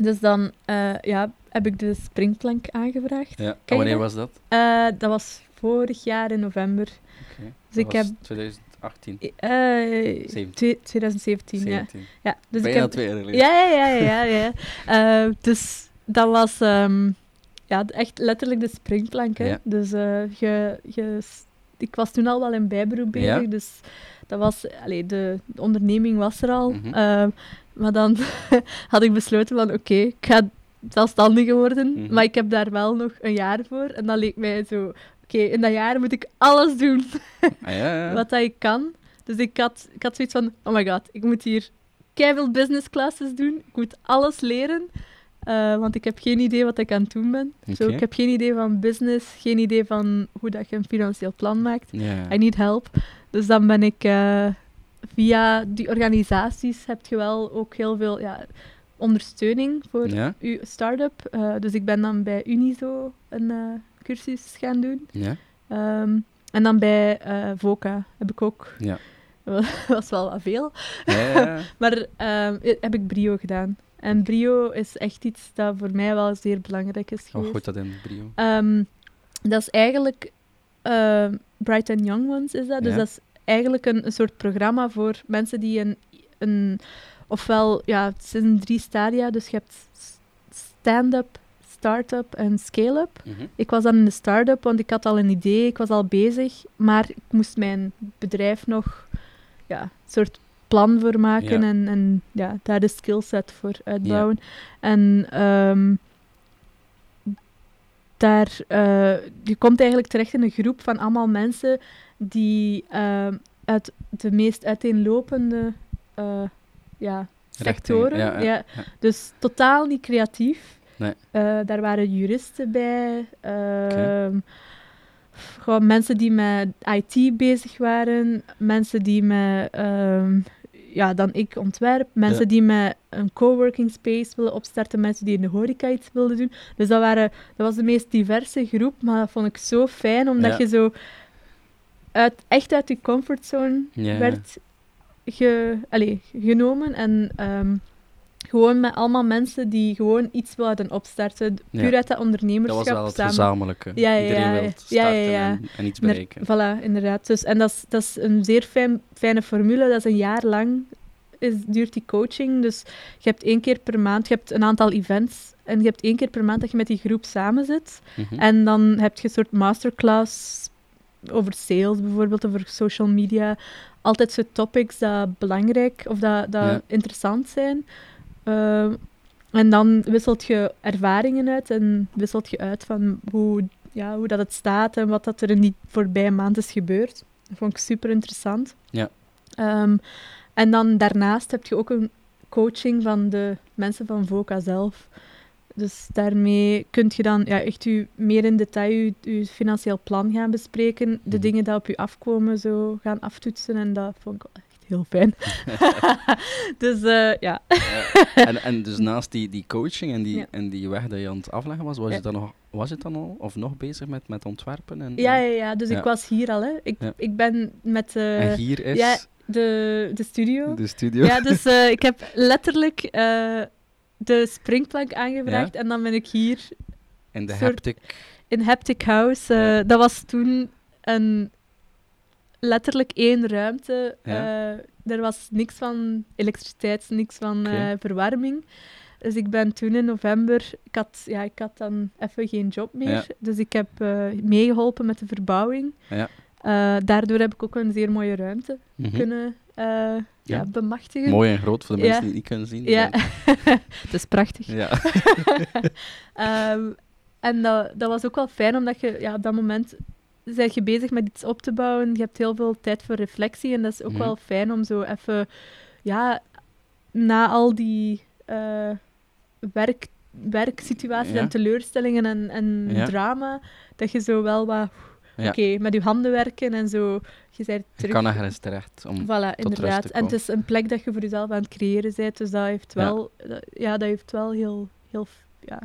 Dus dan eh, ja, heb ik de springplank aangevraagd. Ja. En wanneer was dat? Eh, dat was vorig jaar in november. Oké. Dus Dat ik was heb... 2018. eh, 17. twee- 2017, ja. 17. ja. Dus ik Bijna heb, twee jaar geleden. ja, ja, ja, ja. Eh, dus dat was ehm, ja, echt letterlijk de springplank. Hè. Ja. Dus eh, je, je, ik was toen al wel in bijberoep bezig, Ja. dus dat was, allee, de, de onderneming was er al. Mhm. Eh, maar dan had ik besloten van oké, ik ga zelfstandige worden, Mhm. maar ik heb daar wel nog een jaar voor. En dat leek mij zo, oké, in dat jaar moet ik alles doen Ah, ja, ja. wat dat ik kan. Dus ik had, ik had zoiets van, oh my god, ik moet hier keiveel business classes doen. Ik moet alles leren, eh, want ik heb geen idee wat ik aan het doen ben. Zo, ik heb geen idee van business, geen idee van hoe dat je een financieel plan maakt. Ja. I need help. Dus dan ben ik eh, via die organisaties heb je wel ook heel veel ja, ondersteuning voor Ja? je start-up. Eh, dus ik ben dan bij Unizo een eh, cursus gaan doen. Ja? Ehm, en dan bij eh, VOCA heb ik ook, Ja. dat was wel wat veel, Ja, maar ehm, heb ik brio gedaan. En brio is echt iets dat voor mij wel zeer belangrijk is geweest. goed dat in brio. Ehm, dat is eigenlijk Bright and Young Ones is dat. Dus Ja. dat is eigenlijk een, een soort programma voor mensen die een, een ofwel, ja, het zijn drie stadia, dus je hebt stand-up, start-up en scale-up. Mhm. Ik was dan in de start-up, want ik had al een idee, ik was al bezig, maar ik moest mijn bedrijf nog ja, een soort plan voor maken Ja. en, en ja, daar de skillset voor uitbouwen. En ehm, daar, eh, je komt eigenlijk terecht in een groep van allemaal mensen die eh, uit de meest uiteenlopende eh, ja, sectoren. ja, ja, ja. Dus totaal niet creatief. Nee. Daar waren juristen bij. ehm, Gewoon mensen die met IT bezig waren. Mensen die met, ehm, ja, dan ik ontwerp. Mensen Ja. die met een coworking space willen opstarten. Mensen die in de horeca iets wilden doen. Dus dat, waren, dat was de meest diverse groep. Maar dat vond ik zo fijn, omdat Ja. je zo uit, echt uit je comfortzone Ja. werd ge, allee, genomen. En ehm, gewoon met allemaal mensen die gewoon iets wilden opstarten. Ja. Puur uit dat Dat ondernemerschap. was wel het samen. gezamenlijke. Ja, ja, Iedereen ja, wil starten. En, en iets bereiken. Voilà, inderdaad. Dus, en dat is, dat is een zeer fijn, fijne formule. Dat is een jaar lang is, duurt die coaching. Dus je hebt één keer per maand, je hebt een aantal events. En je hebt één keer per maand dat je met die groep samen zit. Mhm. En dan heb je een soort masterclass over sales bijvoorbeeld, over social media. Altijd zo topics dat belangrijk of dat, dat Ja. interessant zijn. Ehm, en dan wisselt je ervaringen uit en wisselt je uit van hoe, ja, hoe dat het staat en wat dat er in die voorbije maand is gebeurd. Dat vond ik super interessant. Ja. Ehm, en dan daarnaast heb je ook een coaching van de mensen van VOCA zelf. Dus daarmee kun je dan ja, echt u meer in detail je, je financieel plan gaan bespreken. De Mhm. dingen die op je afkomen zo gaan aftoetsen. En dat vond ik heel fijn. dus eh, ja. en, en dus naast die, die coaching en die, Ja. en die weg dat je aan het afleggen was, was, Ja. je, dan nog, was het dan al of nog bezig met, met ontwerpen? En, Ja, ja, ja. Dus ik was hier al. Hè. Ik, ik ben met eh, en hier is ja, de, de studio. de studio. Ja, dus eh, ik heb letterlijk de springplank aangevraagd. En dan ben ik hier en de soort- haptic. in Haptic House. Dat was toen een letterlijk één ruimte. Ja. Eh, er was niks van elektriciteit, niks van eh, verwarming. Dus ik ben toen in november, ik had, ja, ik had dan even geen job meer. Ja. Dus ik heb eh, meegeholpen met de verbouwing. Ja. Daardoor heb ik ook een zeer mooie ruimte Mhm. kunnen ja. Bemachtigen. Mooi en groot voor de mensen die het niet kunnen zien. Ja, het is prachtig. ja. Ehm, en dat, dat was ook wel fijn, omdat je ja, op dat moment ben je bezig met iets op te bouwen. Je hebt heel veel tijd voor reflectie. En dat is ook Mhm. wel fijn om zo even, ja, na al die eh, werk, werksituaties Ja. en teleurstellingen en, en Ja. drama, dat je zo wel wat, Ja. oké, met je handen werken en zo, je bent Je terug. kan ergens terecht. Om, Voilà, inderdaad. te En het is een plek dat je voor jezelf aan het creëren bent, dus dat heeft Ja. wel, dat- ja, dat heeft wel heel, heel ja,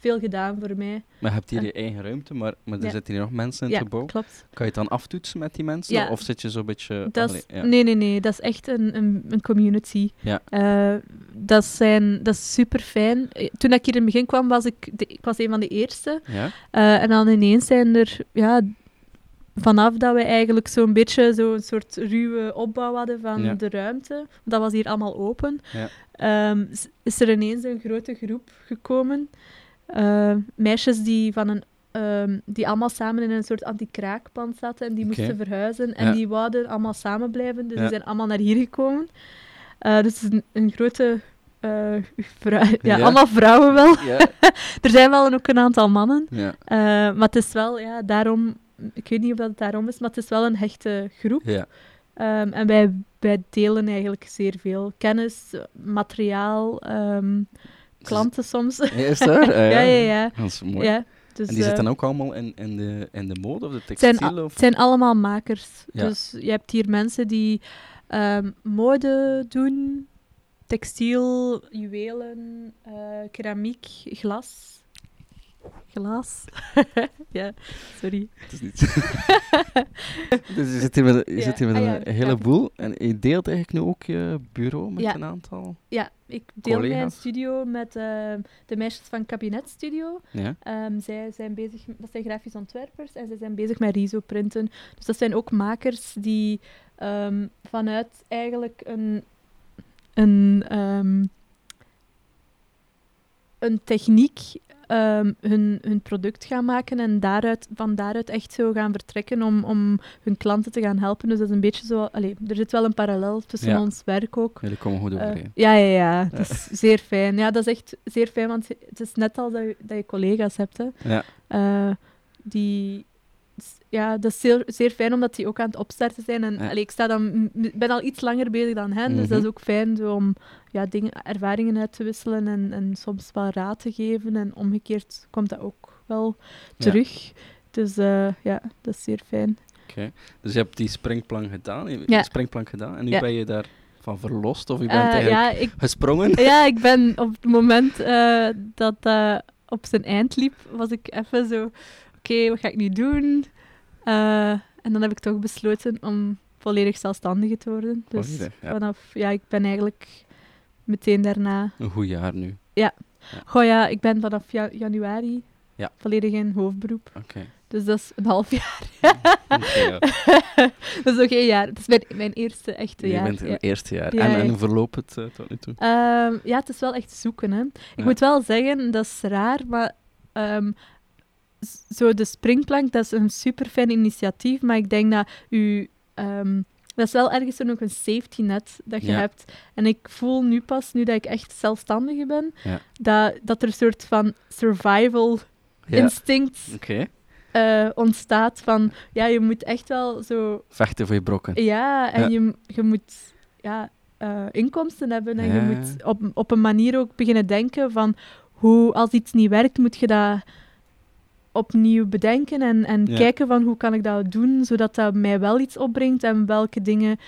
veel gedaan voor mij. maar je hebt hier je eigen ruimte, maar, maar er Ja. zitten hier nog mensen in ja, het gebouw. klopt. Kan je het dan aftoetsen met die mensen? Ja. Of zit je zo'n beetje... Dat allee, is, ja. Nee, nee, nee. Dat is echt een, een, een community. Ja. Eh, dat, zijn, dat is super fijn. Toen ik hier in het begin kwam, was ik, de, ik was een van de eerste. Ja? Eh, en dan ineens zijn er, ja, vanaf dat we eigenlijk zo'n beetje zo'n soort ruwe opbouw hadden van Ja. de ruimte, dat was hier allemaal open, Ja. ehm, is er ineens een grote groep gekomen. Eh, meisjes die van een ehm, die allemaal samen in een soort anti-kraakpand zaten en die moesten verhuizen. En Ja. die wouden allemaal samen blijven, dus Ja. die zijn allemaal naar hier gekomen. Eh, dus een, een grote... vrou- ja, Ja. allemaal vrouwen wel. Er zijn wel ook een aantal mannen. Eh, maar het is wel, ja, daarom... Ik weet niet of dat het daarom is, maar het is wel een hechte groep. ja. Ehm, en wij, wij delen eigenlijk zeer veel kennis, materiaal, ehm, klanten soms. Ja, Is dat? Ah, ja, ja, ja. Dat is mooi. ja. Dus, en die eh, zitten ook allemaal in, in, de, in de mode of de het zijn, textiel? Of? het zijn allemaal makers. Dus je hebt hier mensen die ehm, mode doen, textiel, juwelen, eh, keramiek, glas. Glas. ja, sorry. Het is niet... dus je zit hier met, je Ja. zit hier met Ah, een ja, heleboel. En je deelt eigenlijk nu ook je bureau met Ja. een aantal... Ja, ik deel mijn studio met ehm, de meisjes van Kabinet Studio. Ja? Ehm, zij zijn bezig, dat zijn grafisch ontwerpers en zij zijn bezig met riso-printen. Dus dat zijn ook makers die ehm, vanuit eigenlijk een, een, ehm, een techniek ehm, hun, hun product gaan maken en daaruit, van daaruit echt zo gaan vertrekken om, om hun klanten te gaan helpen. Dus dat is een beetje zo... Allee, er zit wel een parallel tussen Ja. ons werk ook. Jullie komen goed Eh, overeen. ja, ja, ja. Dat is zeer fijn. Ja, dat is echt zeer fijn, want het is net als dat je, dat je collega's hebt. Hè. Ja. Eh, die... Ja, dat is zeer, zeer fijn omdat die ook aan het opstarten zijn. En Ja. allee, ik sta dan, ben al iets langer bezig dan hen, dus dat Mhm. is ook fijn zo om ja, dingen, ervaringen uit te wisselen en, en soms wel raad te geven. En omgekeerd komt dat ook wel Ja. terug. Dus eh, ja, dat is zeer fijn. Oké. Dus je hebt die springplank gedaan, je Ja. springplank gedaan en nu ben je daarvan verlost of je bent Eh, eigenlijk ja, ik, gesprongen? ja, ik ben op het moment eh, dat dat op zijn eind liep, was ik even zo... Oké, wat ga ik nu doen? Eh, en dan heb ik toch besloten om volledig zelfstandige te worden. Dus Volledig, ja. vanaf... Ja, ik ben eigenlijk meteen daarna... Een goed jaar nu. Goh ja, ik ben vanaf ja- januari Ja. volledig in hoofdberoep. Oké. Dus dat is een half jaar. Ja. dat is nog geen jaar. Het is mijn, mijn eerste echte Je jaar. bent in ja. het eerste jaar. Ja, en, ja. en hoe verloopt het eh, tot nu toe? Ehm, ja, het is wel echt zoeken. Hè. Ik Ja. moet wel zeggen, dat is raar, maar ehm, zo de springplank, dat is een super fijn initiatief, maar ik denk dat u... ehm, dat is wel ergens nog een safety net dat je Ja. hebt. En ik voel nu pas, nu dat ik echt zelfstandige ben, Ja. dat, dat er een soort van survival Ja. instinct eh, ontstaat van... Ja, je moet echt wel zo... Vechten voor je brokken. Ja, en. Je, je moet ja, eh, inkomsten hebben en je moet op, op een manier ook beginnen denken van hoe als iets niet werkt, moet je dat opnieuw bedenken en, en Ja. kijken van hoe kan ik dat doen, zodat dat mij wel iets opbrengt en welke dingen,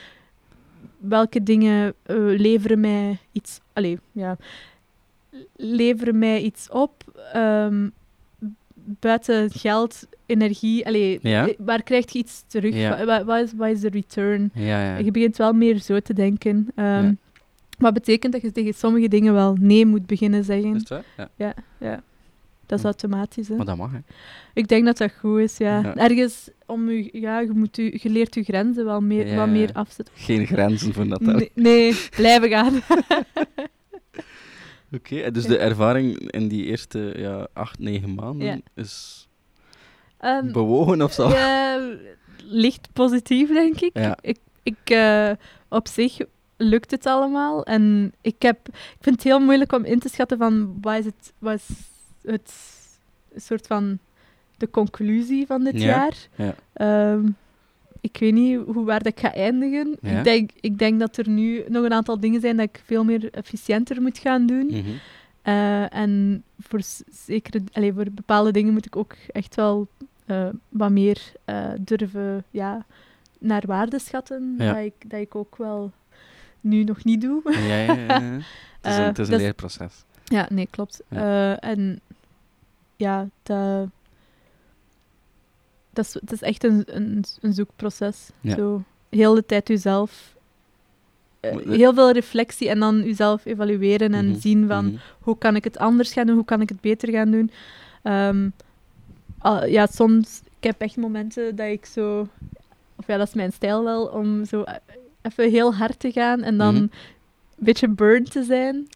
welke dingen eh, leveren mij iets, allee, ja, leveren mij iets op ehm, buiten geld, energie, allee, Ja. eh, waar krijg je iets terug? Ja. Wat, is, wat is de return? Je begint wel meer zo te denken. Ehm. Wat betekent dat je tegen sommige dingen wel nee moet beginnen zeggen. Is waar? Ja. Ja. Dat is Hm. automatisch. Hè. Maar dat mag, hè. Ik denk dat dat goed is, ja. Ja. Ergens, om u, ja, je, moet u, je leert je grenzen wel meer, Ja, wat meer afzetten. Geen grenzen voor Natalie. Nee, nee, blijven gaan. Oké, en dus de ervaring in die eerste ja, acht, negen maanden is Ehm, bewogen of zo? ja, licht positief, denk ik. Ja. Ik, ik eh, op zich lukt het allemaal. En ik, heb, ik vind het heel moeilijk om in te schatten van wat is het, wat is het soort van de conclusie van dit Ja, jaar. ja. Ehm, ik weet niet hoe waar dat ik ga eindigen. Ja. Ik, denk, ik denk dat er nu nog een aantal dingen zijn dat ik veel meer efficiënter moet gaan doen. Mhm. Eh, en voor, zekere, allee, voor bepaalde dingen moet ik ook echt wel eh, wat meer eh, durven ja, naar waarde schatten. Dat, ik, dat ik ook wel nu nog niet doe. Ja, ja, ja. Het is een, het is een dat is- leerproces. Ja, nee, klopt. Ja. Eh, en ja, dat, dat is, het is echt een, een, een zoekproces. Ja. Zo, heel de tijd jezelf. eh, heel veel reflectie en dan jezelf evalueren en Mhm, zien van mhm. hoe kan ik het anders gaan doen, hoe kan ik het beter gaan doen. Ehm, ja, soms, ik heb echt momenten dat ik zo, of ja, dat is mijn stijl wel, om zo eh, even heel hard te gaan en dan Mhm. Beetje burn te zijn.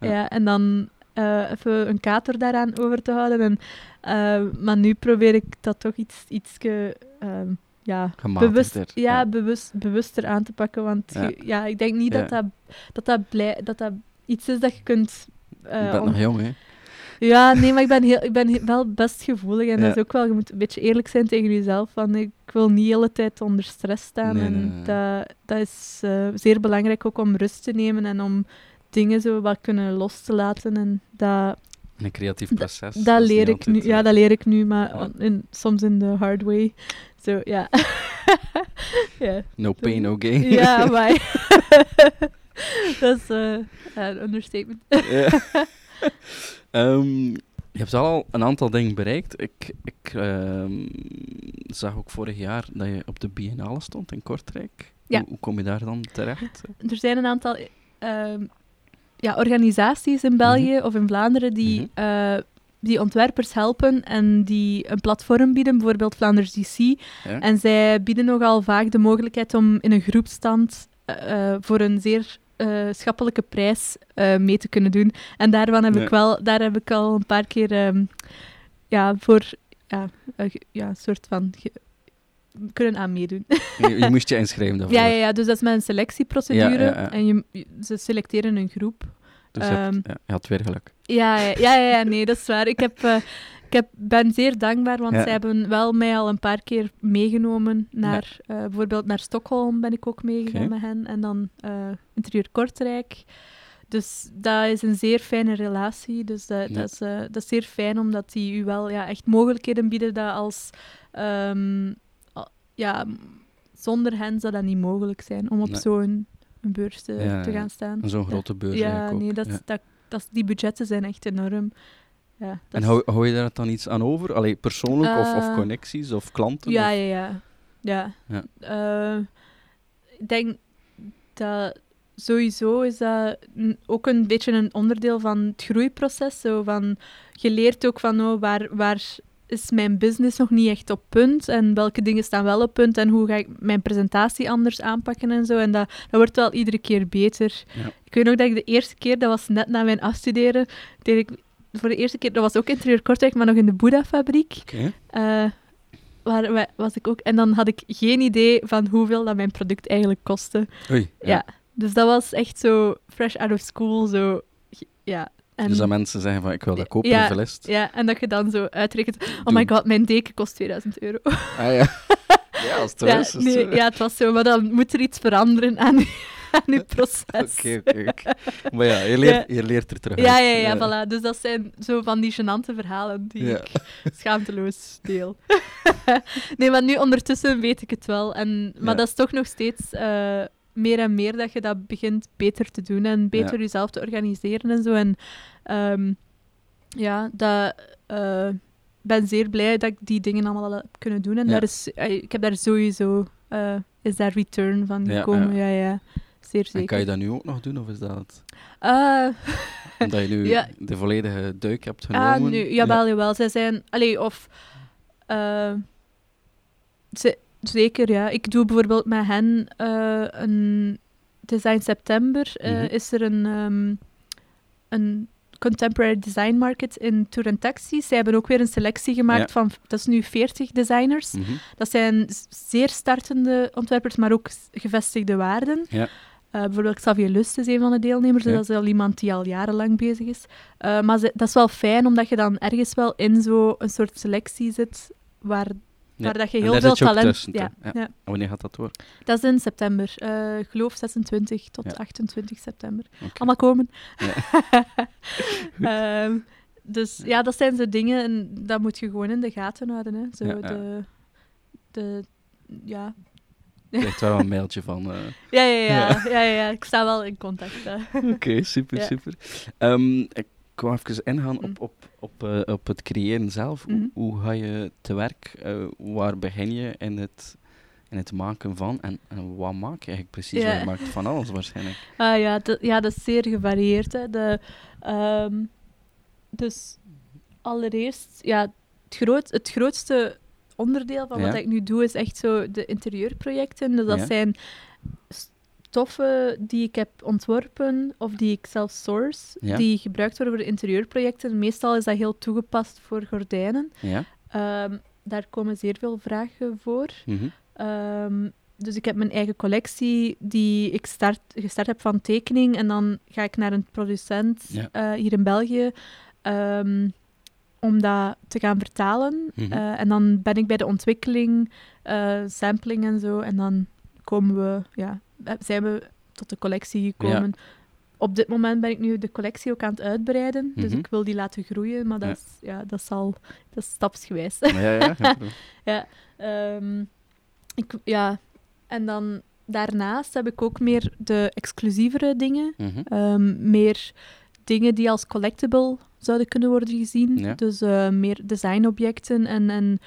Ja. en dan eh, even een kater daaraan over te houden. En, eh, maar nu probeer ik dat toch iets, ietske, ehm, ja, bewust, ja, ja. Bewust, bewuster aan te pakken. Want Ja. je- ja, ik denk niet dat, dat, dat, dat, blij, dat dat iets is dat je kunt... eh, je bent om- nog jong, hè? Ja, nee, maar ik ben, heel, ik ben wel best gevoelig. En Ja. dat is ook wel, je moet een beetje eerlijk zijn tegen jezelf. Van, ik wil niet de hele tijd onder stress staan. Nee, en nee, nee. Dat, dat is eh, zeer belangrijk ook om rust te nemen en om dingen zo wat kunnen los te laten. En dat, Een creatief proces. dat leer ik nu. Ja, eh, dat leer ik nu, maar in, soms in de hard way. Zo, ja. No pain, no gain. Ja, maar... dat is eh, een understatement. Ehm, je hebt al een aantal dingen bereikt. Ik, ik ehm, zag ook vorig jaar dat je op de Biennale stond in Kortrijk. Ja. Hoe, hoe kom je daar dan terecht? Er zijn een aantal ehm, ja, organisaties in België Mhm. of in Vlaanderen die, Mhm. eh, die ontwerpers helpen en die een platform bieden, bijvoorbeeld Vlaanders DC. Ja? En zij bieden nogal vaak de mogelijkheid om in een groepstand eh, voor een zeer wetenschappelijke prijs eh, mee te kunnen doen. En daarvan heb Nee. ik wel, daar heb ik al een paar keer ehm, ja, voor ja, eh, ja, een soort van kunnen aan meedoen. Je, je moest je inschrijven daarvoor. ja, ja, ja, dus dat is met een selectieprocedure. Ja, ja, ja. En je, ze selecteren een groep. Dus je, hebt- Ehm, je had weer geluk. Ja, ja, ja, nee, dat is waar. Ik, heb, eh, ik heb, ben zeer dankbaar, want Ja. zij hebben wel mij al een paar keer meegenomen naar, eh, bijvoorbeeld naar Stockholm ben ik ook meegegaan Oké. met hen, en dan eh, Interieur Kortrijk. Dus dat is een zeer fijne relatie. Dus dat, Ja. dat, is, eh, dat is zeer fijn, omdat die u wel ja, echt mogelijkheden bieden dat als... ehm, ja, zonder hen zou dat niet mogelijk zijn om op Nee. zo'n beurs te, Ja, te ja. gaan staan. Zo'n Ja. grote beurs Ja, nee, dat, Ja. dat, dat, die budgetten zijn echt enorm. Ja, En hou, hou je daar dan iets aan over? Allee, persoonlijk of, of Eh, connecties of klanten? Ja, of- ja, ja. ja. Ja. Eh, ik denk dat sowieso is dat ook een beetje een onderdeel van het groeiproces. Zo van, je leert ook van oh, waar, waar is mijn business nog niet echt op punt en welke dingen staan wel op punt en hoe ga ik mijn presentatie anders aanpakken en zo. En dat, dat wordt wel iedere keer beter. Ja. Ik weet nog dat ik de eerste keer, dat was net na mijn afstuderen, deed ik voor de eerste keer, dat was ook interieur Kortrijk, maar nog in de Boeddha-fabriek. Eh, waar wa- was ik ook. En dan had ik geen idee van hoeveel dat mijn product eigenlijk kostte. Oei. Ja. Dus dat was echt zo fresh out of school. Zo, ja. En, Dus dat mensen zeggen van, ik wil dat kopen, Ja, ja, en dat je dan zo uitrekent. Oh Doe. my god, mijn deken kost 2000 euro. Ah ja. ja, als het zo ja, is, is het nee, ja, het was zo. Maar dan moet er iets veranderen aan, aan je proces. Oké, oké, oké. Maar ja, je leert, je leert er terug Ja, ja, ja, voilà. Dus dat zijn zo van die gênante verhalen die Ja. ik schaamteloos deel. nee, maar nu ondertussen weet ik het wel. En, maar dat is toch nog steeds eh, meer en meer dat je dat begint beter te doen en beter jezelf te organiseren en zo. En ehm, ja, dat... eh, ben zeer blij dat ik die dingen allemaal al heb kunnen doen. En Ja. daar is, eh, ik heb daar sowieso... eh, is daar return van gekomen. ja. Ja, ja. Zeer zeker. En kan je dat nu ook nog doen, of is dat? Eh, Omdat je nu Ja. de volledige duik hebt genomen? Ah, nu, jawel, jawel. Zij zijn... Allee, of... eh, ze- zeker, ja. Ik doe bijvoorbeeld met hen eh, een... Design September Mhm. is er een, ehm, een contemporary design market in Tour Taxi. Zij hebben ook weer een selectie gemaakt Ja. van... Dat is nu 40 designers. Mhm. Dat zijn zeer startende ontwerpers, maar ook gevestigde waarden. Ja. Eh, bijvoorbeeld Xavier Lust is een van de deelnemers, dus dat is al iemand die al jarenlang bezig is. Eh, maar ze- dat is wel fijn, omdat je dan ergens wel in zo'n soort selectie zit, waar, Ja. waar dat je heel veel je talent... tussen, ja, wanneer gaat dat door? Dat is in september. Eh, ik geloof 26 tot Ja. 28 september. Allemaal komen. Ehm, dus ja, dat zijn zo dingen en dat moet je gewoon in de gaten houden. Hè. Zo. De, de, ja, krijgt wel een mailtje van... eh, Ja, ja, ja. Ja. ja. Ik sta wel in contact. hè. Oké, super, super. Ehm, ik wou even ingaan Mm. op, op, op, eh, op het creëren zelf. Hoe- Mhm. Hoe, ga je te werk? Eh, waar begin je in het, in het maken van? En, en wat maak je eigenlijk precies? Want Je maakt van alles waarschijnlijk. Ah ja, dat, ja, dat is zeer gevarieerd. Hè. De, ehm, dus allereerst, ja, het, groot, het grootste onderdeel van wat Ja. ik nu doe is echt zo de interieurprojecten. Dus dat Ja. zijn stoffen die ik heb ontworpen of die ik zelf source, Ja. die gebruikt worden voor de interieurprojecten. Meestal is dat heel toegepast voor gordijnen. Ehm, daar komen zeer veel vragen voor. Mhm. Ehm, dus ik heb mijn eigen collectie die ik start, gestart heb van tekening. En dan ga ik naar een producent eh, hier in België ehm, om dat te gaan vertalen. Mhm. Eh, en dan ben ik bij de ontwikkeling, eh, sampling en zo. En dan komen we, ja, eh, zijn we tot de collectie gekomen. Op dit moment ben ik nu de collectie ook aan het uitbreiden. Dus Mhm. ik wil die laten groeien, maar dat, Ja. is, ja, dat, zal, dat is stapsgewijs. Ja, ja. Ja, ehm, ik, ja, en dan daarnaast heb ik ook meer de exclusievere dingen. Mhm. Ehm, meer dingen die als collectible zouden kunnen worden gezien. Ja. Dus eh, meer designobjecten en, en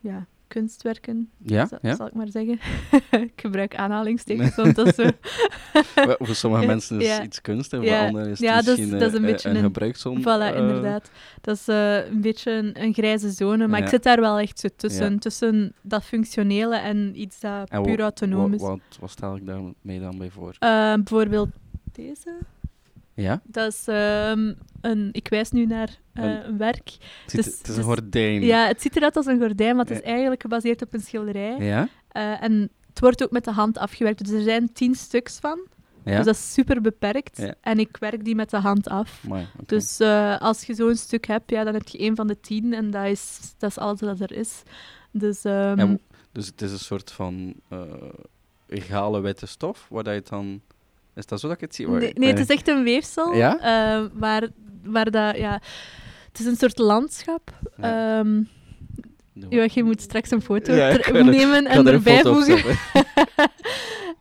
ja, kunstwerken, Ja, zal, ja. zal ik maar zeggen. ik gebruik aanhalingstekens, want dat is zo... Voor sommige mensen is ja. iets kunst, en voor anderen is het ja, dat is- misschien dat is een eh, beetje een, een- gebruikszone. Voilà, eh, inderdaad. Dat is een beetje een, een grijze zone, maar ik zit daar wel echt zo tussen. Tussen dat functionele en iets dat en puur autonoom is. Wat, wat stel ik daarmee dan bij voor? Bijvoorbeeld deze. Ja? Dat is ehm, een... Ik wijs nu naar eh, Een- werk. Het, ziet- Dus- het is dus- een gordijn. Ja, het ziet eruit als een gordijn, maar het is eigenlijk gebaseerd op een schilderij. Ja? Eh, en het wordt ook met de hand afgewerkt. Dus er zijn tien stuks van. Ja? Dus dat is super beperkt. Ja. En ik werk die met de hand af. Dus eh, als je zo'n stuk hebt, ja, dan heb je één van de tien. En dat is, dat is alles wat er is. Dus ehm, Dus het is een soort van eh egale witte stof, waar dat je het dan... Is dat zo dat ik het zie? Waar- nee, nee, het is echt een weefsel. Ja? eh, waar, waar dat... Ja, het is een soort landschap. Ja. Joachim moet straks een foto Ja, nemen en er erbij voegen.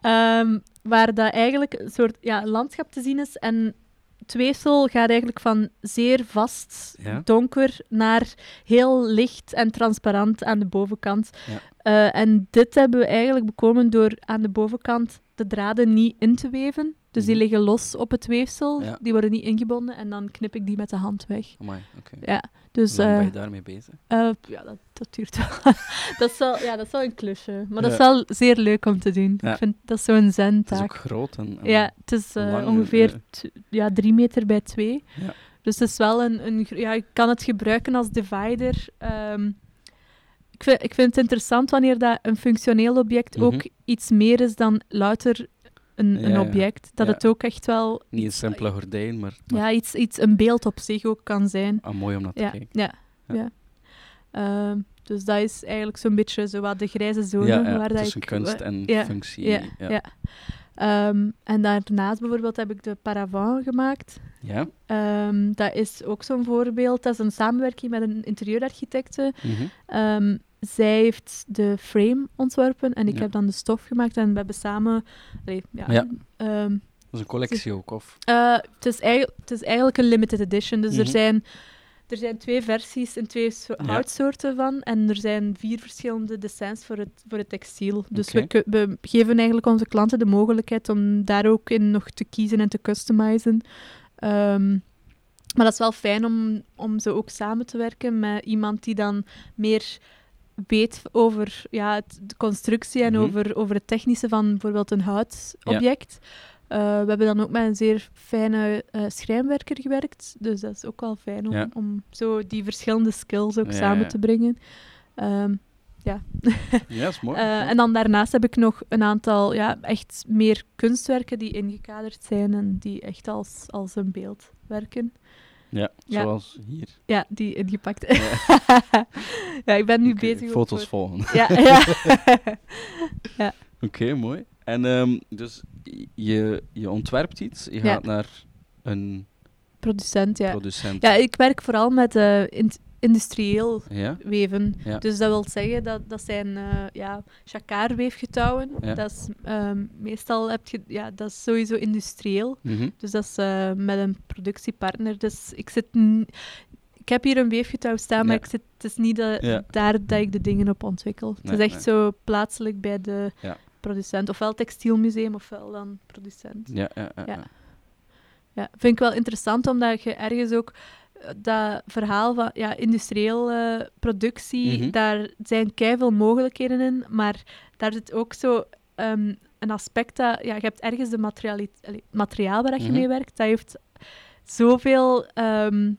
Ehm, waar dat eigenlijk een soort ja, landschap te zien is. En het weefsel gaat eigenlijk van zeer vast, Ja. donker, naar heel licht en transparant aan de bovenkant. Ja. Eh, en dit hebben we eigenlijk bekomen door aan de bovenkant de draden niet in te weven. Dus die Mhm. liggen los op het weefsel, Ja. die worden niet ingebonden en dan knip ik die met de hand weg. Amai, oké. Ja, dus Hoe lang ben eh, je daarmee bezig? eh, ja, dat, dat duurt wel. dat, is wel ja, dat is wel een klusje. Maar dat is wel zeer leuk om te doen. Ik vind dat is zo'n Het is ook groot en... en- Ja, het is eh, lang, ongeveer eh. ja, drie meter bij twee. Ja. Dus het is wel een... een ja, ik kan het gebruiken als divider. Ehm, ik, vind, ik vind het interessant wanneer dat een functioneel object Mhm. ook iets meer is dan louter een, een Ja, object. Dat Ja. het ook echt wel Niet een simpele gordijn, maar, maar ja, iets, iets, een beeld op zich ook kan zijn. ah, mooi om naar te kijken. ja, Ja. Ehm, dus dat is eigenlijk zo'n beetje zo wat de grijze zone Ja, ja, waar dat tussen ik... kunst en functie. Ja, ja. Ehm, en daarnaast bijvoorbeeld heb ik de Paravent gemaakt. Ja? Ehm, dat is ook zo'n voorbeeld. Dat is een samenwerking met een interieurarchitecte. Ehm, zij heeft de frame ontworpen en ik Ja. heb dan de stof gemaakt. En we hebben samen... allee, ja, Ja. ehm, Dat is een collectie ook, of? eh, het, is eigenlijk, het is eigenlijk een limited edition. Dus er, Mhm. zijn, er zijn twee versies en twee so- Ja. houtsoorten van. En er zijn vier verschillende designs voor het, voor het textiel. Dus we geven eigenlijk onze klanten de mogelijkheid om daar ook in nog te kiezen en te customizen. Ehm, maar dat is wel fijn om, om zo ook samen te werken met iemand die dan meer weet over ja, het- de constructie en Mhm. over, over het technische van bijvoorbeeld een houtobject. Eh, we hebben dan ook met een zeer fijne eh, schrijnwerker gewerkt. Dus dat is ook wel fijn om, Ja. om zo die verschillende skills ook Ja, samen ja. te brengen. Ehm, Ja, dat is mooi. eh, en dan daarnaast heb ik nog een aantal ja, echt meer kunstwerken die ingekaderd zijn en die echt als, als een beeld werken. Ja, ja. zoals hier. Ja, die ingepakt. Ja, ik ben nu Oké, bezig. ook Foto's voor- volgen. Ja, ja. Oké, mooi. En ehm, dus je, je ontwerpt iets, je Ja. gaat naar een producent, ja. producent. Ja, ik werk vooral met eh, in- industrieel Ja? weven. Ja. Dus dat wil zeggen dat dat zijn eh ja, jacquardweefgetouwen. Ja. Dat is ehm, meestal heb je ja, dat is sowieso industrieel. Mhm. Dus dat is eh, met een productiepartner. Dus ik zit ik heb hier een weefgetouw staan, maar ik zit, het is niet dat, daar dat ik de dingen op ontwikkel. het is echt nee. zo plaatselijk bij de producent. Ofwel textielmuseum, ofwel dan producent. Ja, ja, ja. Ja. vind ik wel interessant, omdat je ergens ook dat verhaal van ja, industrieel eh, productie, Mhm. daar zijn keiveel mogelijkheden in, maar daar zit ook zo ehm, een aspect dat, ja, je hebt ergens de materiaal waar je Mhm. mee werkt, dat heeft zoveel, ehm,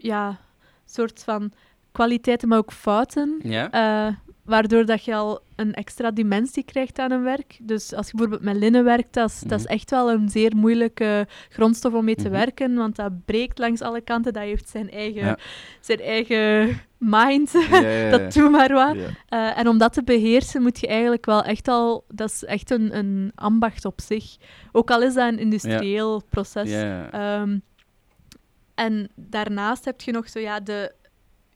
ja, soort van kwaliteiten, maar ook fouten. Ja? Eh, waardoor dat je al een extra dimensie krijgt aan een werk. Dus als je bijvoorbeeld met linnen werkt, dat is, dat is Mhm. echt wel een zeer moeilijke grondstof om mee te Mhm. werken, want dat breekt langs alle kanten. Dat heeft zijn eigen, Ja. zijn eigen mind. Ja, ja, ja. dat doe maar wat. Eh, en om dat te beheersen moet je eigenlijk wel echt al... Dat is echt een, een ambacht op zich. Ook al is dat een industrieel proces. Ehm, en daarnaast heb je nog zo, ja, de,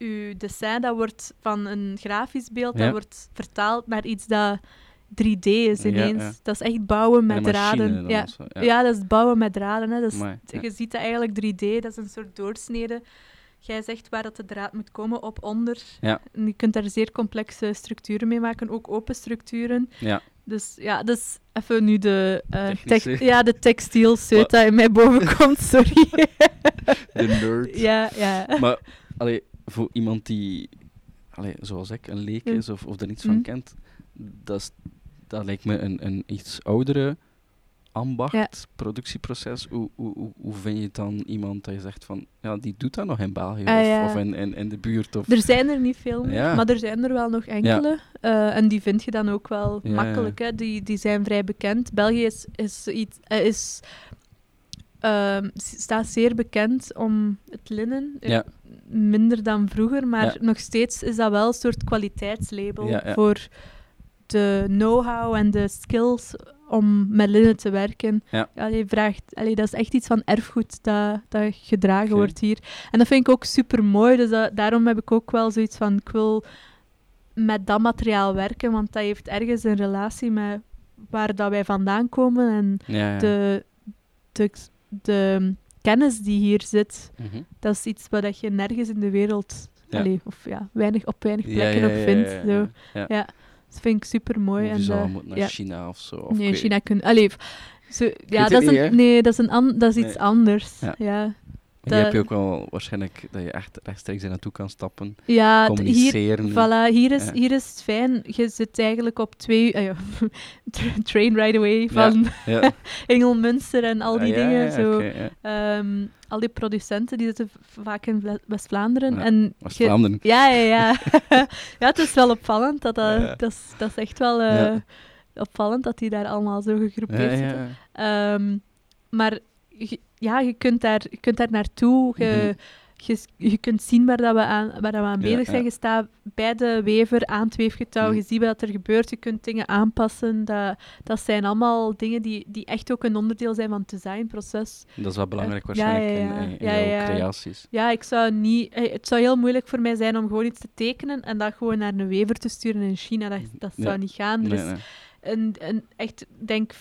uw dessin dat wordt van een grafisch beeld, Ja. dat wordt vertaald naar iets dat 3D is ineens. ja. Dat is echt bouwen met draden. Ja. zo, Ja. dat is bouwen met draden. Hè. Dat is, Amai, ja. Je ziet dat eigenlijk 3D, dat is een soort doorsnede. jij zegt waar dat de draad moet komen, op, onder. En je kunt daar zeer complexe structuren mee maken, ook open structuren. Ja. Dus ja, dus even nu de, tex- ja, de textiel in mij boven komt, sorry. De nerd. ja, ja. Maar allee, voor iemand die, zoals ik, een leek Ja. is of, of er niets van Mm. kent, dat, is- dat lijkt me een, een iets oudere ambacht, Ja. productieproces. Hoe, hoe, hoe, hoe vind je dan iemand dat je zegt van, ja, die doet dat nog in België Ah, of, ja. of in, in, in de buurt? Of, Er zijn er niet veel meer, Ja. maar er zijn er wel nog enkele. Eh, en die vind je dan ook wel makkelijk. Hè? Die, die zijn vrij bekend. België is, is, iets, eh, is, ehm, staat zeer bekend om het linnen. Eh, Ja. Minder dan vroeger, maar Ja. nog steeds is dat wel een soort kwaliteitslabel Ja, voor de know-how en de skills om met linnen te werken. Ja. vraagt, allee, dat is echt iets van erfgoed dat, dat gedragen wordt hier. En dat vind ik ook super mooi. Dus dat- daarom heb ik ook wel zoiets van: ik wil met dat materiaal werken, want dat heeft ergens een relatie met waar dat wij vandaan komen en ja, ja. de, de, de kennis die hier zit. Mhm. Dat is iets wat je nergens in de wereld, Ja. allee, of ja, weinig, op weinig plekken ja, ja, vindt. ja, Zo. ja. Dat vind ik super mooi. Je zou naar. China of zo. Of Nee, China kunnen. Allee, zo, ja, dat is een, nee, dat is, een an, dat is iets Nee. anders. Ja. Hier dat- heb je ook wel waarschijnlijk dat je echt rechtstreeks er naartoe kan stappen, ja t- hier, communiceren. voilà, hier, is, Ja. hier is het fijn. Je zit eigenlijk op twee... ja, tra- train right away van Ja. Engelmünster en al die Ah, ja, dingen. zo. Ehm, al die producenten die zitten vaak in West-Vlaanderen. En West-Vlaanderen. Ja, ja, ja. ja, het is wel opvallend. Dat, dat, dat, is, dat is echt wel eh, opvallend dat die daar allemaal zo gegroepeerd zitten. Ehm, maar ja, je kunt daar, je kunt daar naartoe. Je, je, je kunt zien waar, dat we aan, waar dat we aan Mhm. Ja, bezig zijn. Je staat bij de wever aan het weefgetouw. Mhm. Je ziet wat er gebeurt. Je kunt dingen aanpassen. Dat, dat zijn allemaal dingen die, die echt ook een onderdeel zijn van het designproces. Dat is wel belangrijk Eh, waarschijnlijk ja, in, ja. in, creaties. Ja, ik zou niet... eh, Het zou heel moeilijk voor mij zijn om gewoon iets te tekenen en dat gewoon naar een wever te sturen in China. Dat, dat Ja. zou niet gaan. Nee, nee. een, een echt, denk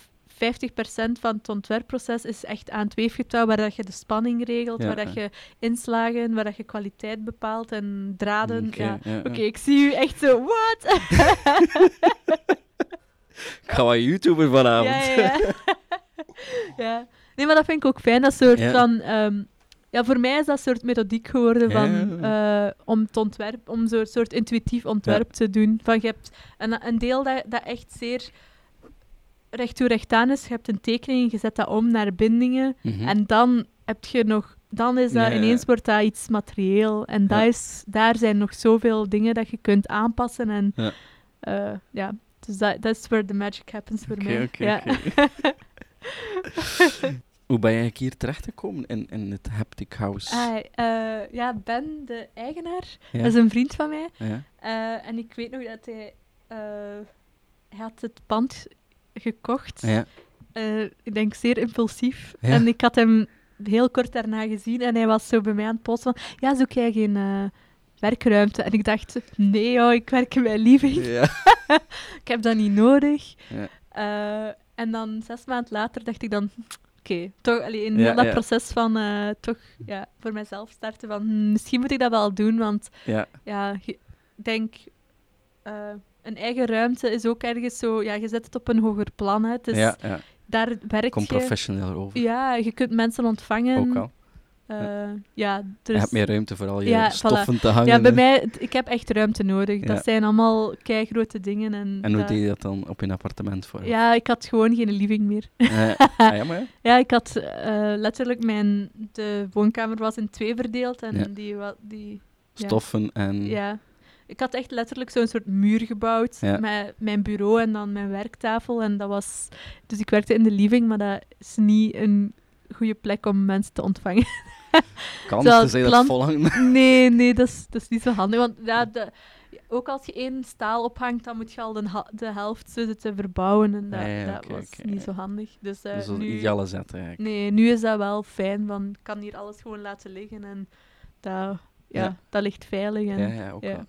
50% van het ontwerpproces is echt aan het weefgetouw, waar dat je de spanning regelt, Ja, waar dat je inslagen, waar dat je kwaliteit bepaalt en draden. Oké, ja, ik zie u echt zo, what? Ik ga wel YouTuber vanavond. ja, ja. Nee, maar dat vind ik ook fijn, dat soort van... ehm, ja, voor mij is dat soort methodiek geworden Ja. van, eh, om het ontwerp, om zo'n soort intuïtief ontwerp te doen. Van, je hebt een, een deel dat, dat echt zeer recht toe recht aan is. Je hebt een tekening, je zet dat om naar bindingen. Mhm. En dan heb je nog... Dan is dat Ja, ineens wordt dat iets materieel. En dat is, daar zijn nog zoveel dingen dat je kunt aanpassen. En Ja. eh, ja, dus dat is where the magic happens voor mij. ja. Hoe ben je eigenlijk hier terechtgekomen in, in het Haptic House? Ah, eh, ja, Ben, de eigenaar, ja? dat is een vriend van mij. ja? Eh, en ik weet nog dat hij... hij had het pand gekocht. Ja. Eh, ik denk zeer impulsief. Ja. En ik had hem heel kort daarna gezien en hij was zo bij mij aan het posten van... Ja, zoek jij geen eh, werkruimte? En ik dacht, nee joh, ik werk in mijn living. Ja. Ik heb dat niet nodig. Ja. Eh, en dan zes maanden later dacht ik dan... Oké, toch in Ja, heel dat ja. proces van toch ja, voor mezelf starten van... hm, misschien moet ik dat wel doen, want ja. ik denk... een eigen ruimte is ook ergens zo... Ja, je zet het op een hoger plan. Hè. Ja, ja. daar werk Komt je... professioneel over. Ja, je kunt mensen ontvangen. Ook al. Eh, ja, Je dus, hebt meer ruimte voor al je Ja, voilà. stoffen te hangen. ja, bij mij, het- ik heb echt ruimte nodig. Dat zijn allemaal keigrote dingen. En, En hoe dat- deed je dat dan op je appartement voor? Ja, ik had gewoon geen living meer. Eh, ah, ja, maar ja. Ja, ik had eh, letterlijk mijn... De woonkamer was in twee verdeeld en die... die. Stoffen en... ja. Ik had echt letterlijk zo'n soort muur gebouwd Ja. met mijn bureau en dan mijn werktafel. En dat was... Dus ik werkte in de living, maar dat is niet een goede plek om mensen te ontvangen. Kan, Zoals tenzij dat plant- vol hangen. Nee, nee, dat is, dat is niet zo handig. Want ja, de, ook als je één staal ophangt, dan moet je al de, de helft zo zitten verbouwen. En dat, Ja, ja, dat was niet zo handig. Dus, eh, Dus dat nu, ideale zet eigenlijk. nee, nu is dat wel fijn. Van, ik kan hier alles gewoon laten liggen en dat, ja, dat ligt veilig. En, Ja, ja, ook wel.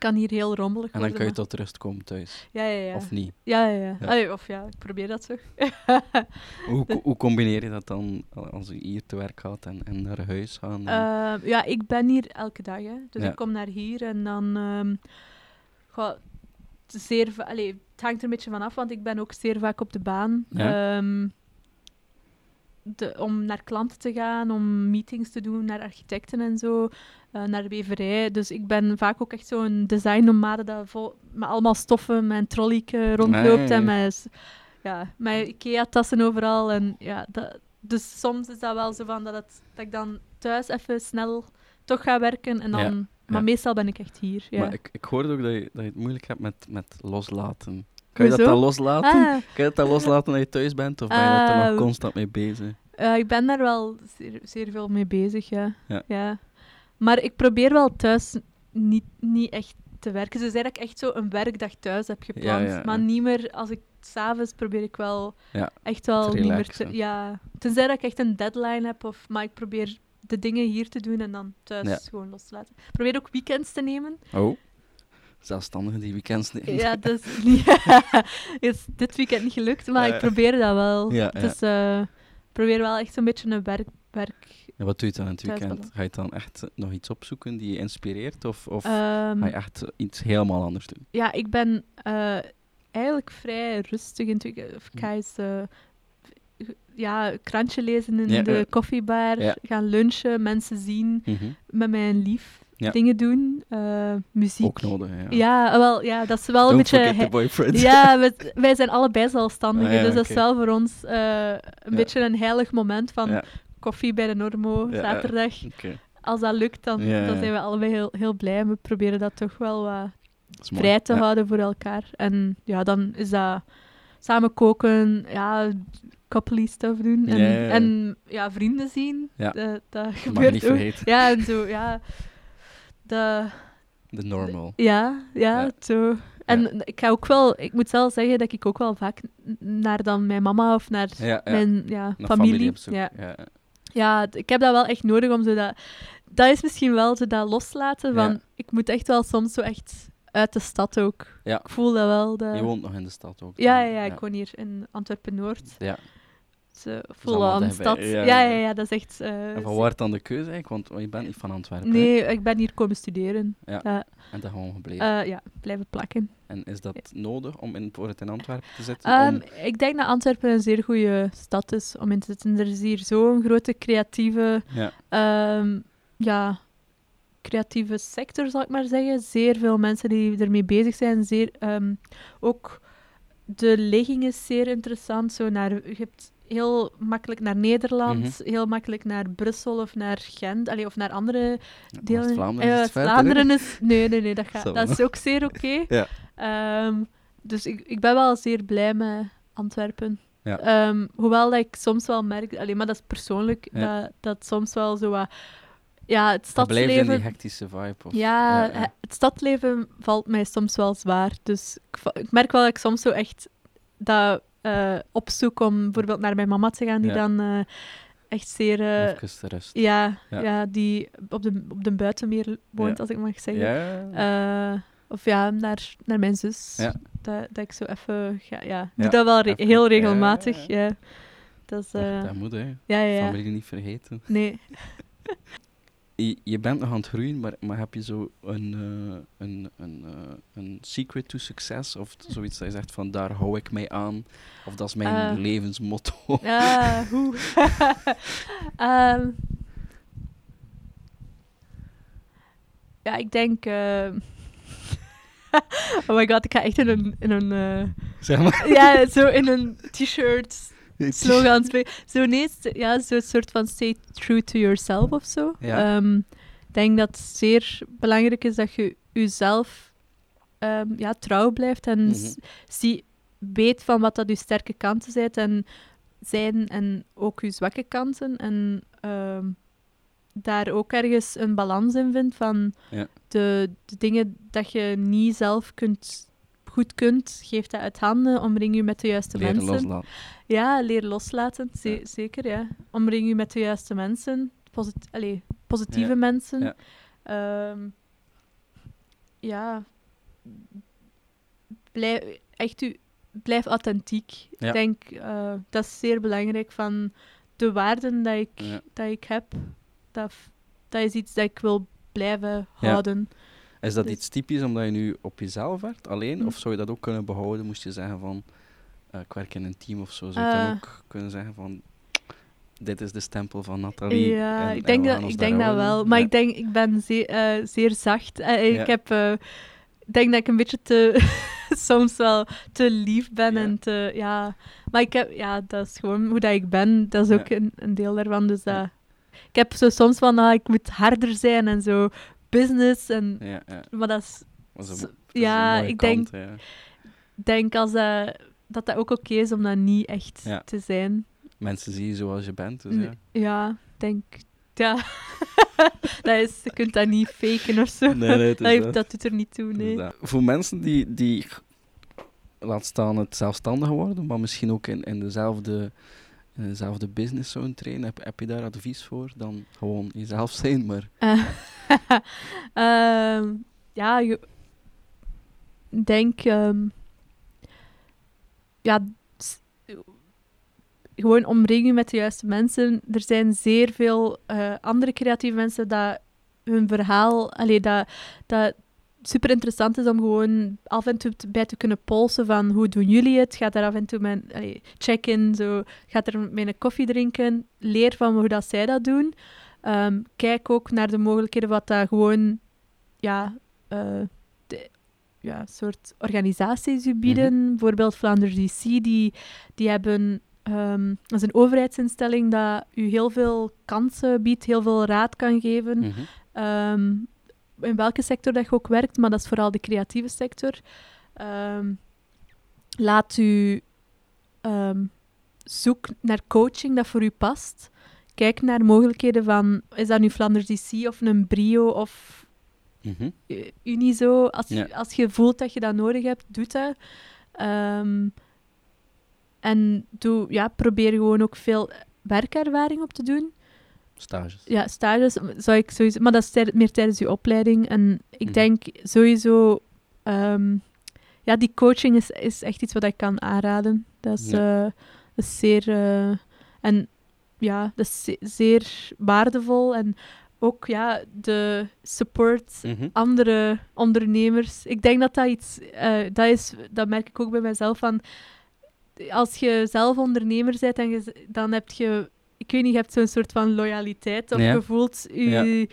Kan hier heel rommelig En dan worden. kan je maar- tot rust komen thuis. Ja, ja, ja. Of niet? Ja, ja, ja. Ja. Allee, of ja, ik probeer dat zo. Hoe, hoe combineer je dat dan als je hier te werk gaat en, en naar huis gaan? En- Eh, ja, ik ben hier elke dag. Hè. Dus ik kom naar hier en dan... ehm goh, is zeer allee, het hangt er een beetje van af, want ik ben ook zeer vaak op de baan. Ehm, de, om naar klanten te gaan, om meetings te doen, naar architecten en zo, eh, naar de weverij. Dus ik ben vaak ook echt zo'n designnomade dat vol, met allemaal stoffen, een trolleyke rondloopt en ja. met, ja, met Ikea-tassen overal. En, ja, dat, dus soms is dat wel zo van dat, het, dat ik dan thuis even snel toch ga werken en dan... Ja, Maar ja. meestal ben ik echt hier. Ja. Maar ik, ik hoorde ook dat je, dat je het moeilijk hebt met, met loslaten. Kan je dat dan loslaten? Ah, Kan je dat dan loslaten dat je thuis bent? Of ben je er nog constant mee bezig? Eh, ik ben daar wel zeer, zeer veel mee bezig, ja. Ja. Maar ik probeer wel thuis niet, niet echt te werken. Ze zei dat ik echt zo een werkdag thuis heb gepland. Ja, ja, Maar ja. niet meer, als ik s'avonds probeer ik wel Ja, echt wel te niet meer te... Ja, tenzij dat ik echt een deadline heb, of, maar ik probeer de dingen hier te doen en dan thuis Ja. gewoon los te laten. Ik probeer ook weekends te nemen. Oh. Zelfstandigen die weekends nemen. Ja, dat is, niet, is dit weekend niet gelukt, maar ik Eh. probeer dat wel. Ja, ja. Dus eh, ik probeer wel echt zo'n beetje een werk... werk En wat doe je dan in het weekend? Ga je dan echt nog iets opzoeken die je inspireert? Of, of Ehm, ga je echt iets helemaal anders doen? Ja, ik ben eh, eigenlijk vrij rustig in het weekend. Of Ik ga eens eh, ja, krantje lezen in Ja, de ja. koffiebar, Ja. gaan lunchen, mensen zien, Mhm. met mijn lief Ja. dingen doen, eh, muziek. Ook nodig, ja. Ja, wel, ja, dat is wel een Don't beetje... forget the he- boyfriend. ja, wij, wij zijn allebei zelfstandigen, Ah, dus dat is wel voor ons eh, een beetje een heilig moment van. Koffie bij de Normo, zaterdag. Als dat lukt, dan, Ja, dan zijn we allebei heel, heel blij. We proberen dat toch wel wat vrij te Ja. houden voor elkaar. En ja, dan is dat samen koken, ja, coupley stuff doen. En Ja, ja, ja, ja. en, ja vrienden zien. Ja. Dat, dat gebeurt niet ook. vergeten. Ja, en zo, ja. De, De normal. ja, ja, Ja. zo. En ik ga ook wel, ik moet wel zeggen dat ik ook wel vaak naar dan mijn mama of naar Ja, ja. mijn ja, Naar familie. zoek. ja. Ja. ik heb dat wel echt nodig om zo dat... Dat is misschien wel zo dat loslaten van... Ja. Ik moet echt wel soms zo echt uit de stad ook. Ja. Ik voel dat wel. Dat... Je woont nog in de stad ook. Ja, ja, ja, ik woon hier in Antwerpen-Noord. Ja. On dichtbij. stad. Ja, Ja, ja. dat is echt... eh, En van waar dan de keuze eigenlijk? Want je bent niet van Antwerpen. hè? Nee, ik ben hier komen studeren. Ja. Ja, En daar gewoon gebleven. eh, ja blijven plakken. en is dat nodig om in, voor het in Antwerpen te zitten? Ehm, om... Ik denk dat Antwerpen een zeer goede stad is om in te zitten. Er is hier zo'n grote creatieve... Ja. ehm, ja, creatieve sector, zal ik maar zeggen. Zeer veel mensen die ermee bezig zijn. Zeer, ehm, ook de ligging is zeer interessant. Zo naar, je hebt heel makkelijk naar Nederland, Mhm. heel makkelijk naar Brussel of naar Gent, allee, of naar andere Ja, delen. West-Vlaanderen is Eh? Vlaanderen is... Nee, nee, nee, dat, gaat, Zo. dat is ook zeer oké. Ja. Ehm, dus ik, ik ben wel zeer blij met Antwerpen. Ja. Ehm, hoewel dat ik soms wel merk, alleen maar dat is persoonlijk, Ja. dat, dat soms wel zo wat... Ja, het Dat blijft in die stadsleven... hectische vibe. Of... Ja, ja, ja. het stadleven valt mij soms wel zwaar. Dus ik, ik merk wel dat ik soms zo echt dat eh, opzoek om bijvoorbeeld naar mijn mama te gaan, die Ja. dan eh, echt zeer... eh, Even de rust. ja, Ja. ja. die op de, op de buitenmeer woont, Ja. als ik mag zeggen. Of ja, naar, naar mijn zus. Dat, dat ik zo even... ga- ja, doe dat wel re- heel regelmatig. ja, Dat is... dat, dat moet, hè. ja, ja. Familie niet vergeten. Nee. Je, je bent nog aan het groeien, maar, maar heb je zo een, een, een, een secret to success? Of zoiets dat je zegt van daar hou ik mij aan? Of dat is mijn Eh. levensmotto? Ah, hoe. Ehm, ja, ik denk... eh, oh my god, ik ga echt in een... In een eh, zeg maar. ja, zo in een t-shirt slogan spreken. Zo nee, ja, zo'n soort van stay true to yourself of zo. Ja. Ehm, ik denk dat het zeer belangrijk is dat je jezelf ehm, ja, trouw blijft en Mhm. zie, weet van wat dat je sterke kanten zijn en, zijn en ook je zwakke kanten. En ehm, daar ook ergens een balans in vindt van Ja. de, de dingen dat je niet zelf kunt, goed kunt, geef dat uit handen, omring je met de juiste Leren mensen. loslaten. Ja, leren loslaten, ze- Ja. zeker, ja. Omring je met de juiste mensen, posit allee, positieve Ja, mensen. ja. Ehm, ja, blijf, echt u, blijf authentiek. Ja. Ik denk, eh, dat is zeer belangrijk van de waarden dat ik, Ja. dat ik heb. Dat, dat is iets dat ik wil blijven houden. Is dat Dus- iets typisch omdat je nu op jezelf werkt, alleen? Hm. Of zou je dat ook kunnen behouden? Moest je zeggen van, eh, ik werk in een team of zo. Zou je dan Eh. ook kunnen zeggen van, dit is de stempel van Nathalie. Ja, en- ik en denk, dat, ik denk dat wel. Maar Ja. ik denk, ik ben zeer, zeer zacht. Ja. Ik heb, denk dat ik een beetje te, soms wel te lief ben en te, ja. Maar ik heb, ja, dat is gewoon hoe dat ik ben. Dat is ook een, een deel daarvan. Dus dat, ik heb zo soms van, ah, ik moet harder zijn en zo business. En. Maar dat is, Dat is een- Zo- dat is een ja, ik kant, denk- denk als dat, dat dat ook oké is om dat niet echt te zijn. Mensen zien je zoals je bent, dus ja. Ja, ik denk, ja. dat is, je kunt dat niet faken of zo. Nee, nee, dat, heeft- dat. doet er niet toe, Dus nee. Voor mensen die, die, laat staan het zelfstandig worden, maar misschien ook in, in, dezelfde, in dezelfde business zouden trainen, heb, heb je daar advies voor? Dan gewoon jezelf zijn, maar... Eh, ehm, ja, je- ik denk... ehm, ja, gewoon omring je met de juiste mensen. Er zijn zeer veel eh, andere creatieve mensen dat hun verhaal... Allee, dat, dat super interessant is om gewoon af en toe bij te kunnen polsen van hoe doen jullie het? Ga daar af en toe met allee, check-in, zo. Ga er met een koffie drinken. Leer van hoe dat zij dat doen. Ehm, kijk ook naar de mogelijkheden wat dat gewoon, ja, eh, de, ja soort organisaties u bieden. Bijvoorbeeld Vlaanderen DC, die, die hebben, ehm, dat is een overheidsinstelling dat u heel veel kansen biedt, heel veel raad kan geven. Mhm. Ehm, in welke sector dat je ook werkt, maar dat is vooral de creatieve sector. Ehm, laat u zoek naar coaching dat voor u past. Kijk naar mogelijkheden van, is dat nu Flanders DC of een Brio of eh, Unizo? Als, Ja. als je voelt dat je dat nodig hebt, doe dat. Ehm, en doe, ja, probeer gewoon ook veel werkervaring op te doen. Stages. Ja, stages zou ik sowieso... Maar dat is meer tijdens je opleiding. En ik Mhm. denk sowieso... ehm, ja, die coaching is, is echt iets wat ik kan aanraden. Dat is, Ja. eh, dat is zeer... eh, en ja, dat is ze- zeer waardevol. En ook ja, de support Mhm. andere ondernemers. Ik denk dat dat iets... eh, dat, is, dat merk ik ook bij mezelf van... Als je zelf ondernemer bent, en je, dan heb je... Ik weet niet, je hebt zo'n soort van loyaliteit. Of Ja. je voelt je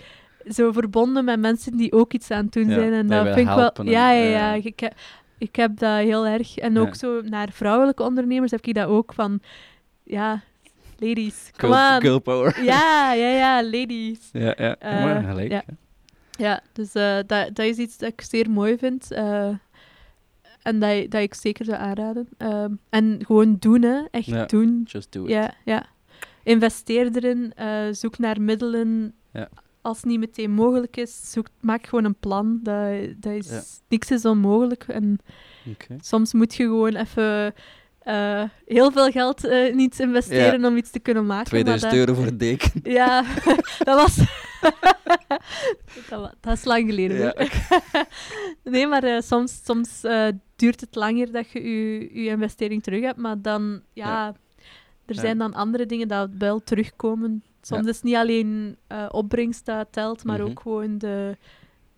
zo verbonden met mensen die ook iets aan het doen zijn. En dat vind ik wel... Ja, ja, ja. Ik, heb, ik heb dat heel erg. En ook zo naar vrouwelijke ondernemers heb ik dat ook van... Ja, ladies, Girl, on. girl power. Ja, ja, ja, ladies. Ja, ja. Eh, maar gelijk. ja. hè. Ja, dus eh, dat, dat is iets dat ik zeer mooi vind. eh, en dat, dat ik zeker zou aanraden. Ehm, en gewoon doen, hè. Echt Ja. doen. Just do it. Ja, ja. Investeer erin. eh, zoek naar middelen. Ja. Als het niet meteen mogelijk is, zoek, maak gewoon een plan. Dat, dat is, Ja. Niks is onmogelijk. En soms moet je gewoon even eh, heel veel geld in iets investeren om iets te kunnen maken. maar 2000 dat- euro voor een deken. ja, dat was... dat, is lang geleden. Ja, nee, maar eh, soms, soms eh, duurt het langer dat je je, je investering terug hebt. Maar dan, ja, er Ja. zijn dan andere dingen dat wel terugkomen. Soms is het niet alleen eh, opbrengst dat telt, maar Mhm. ook gewoon de...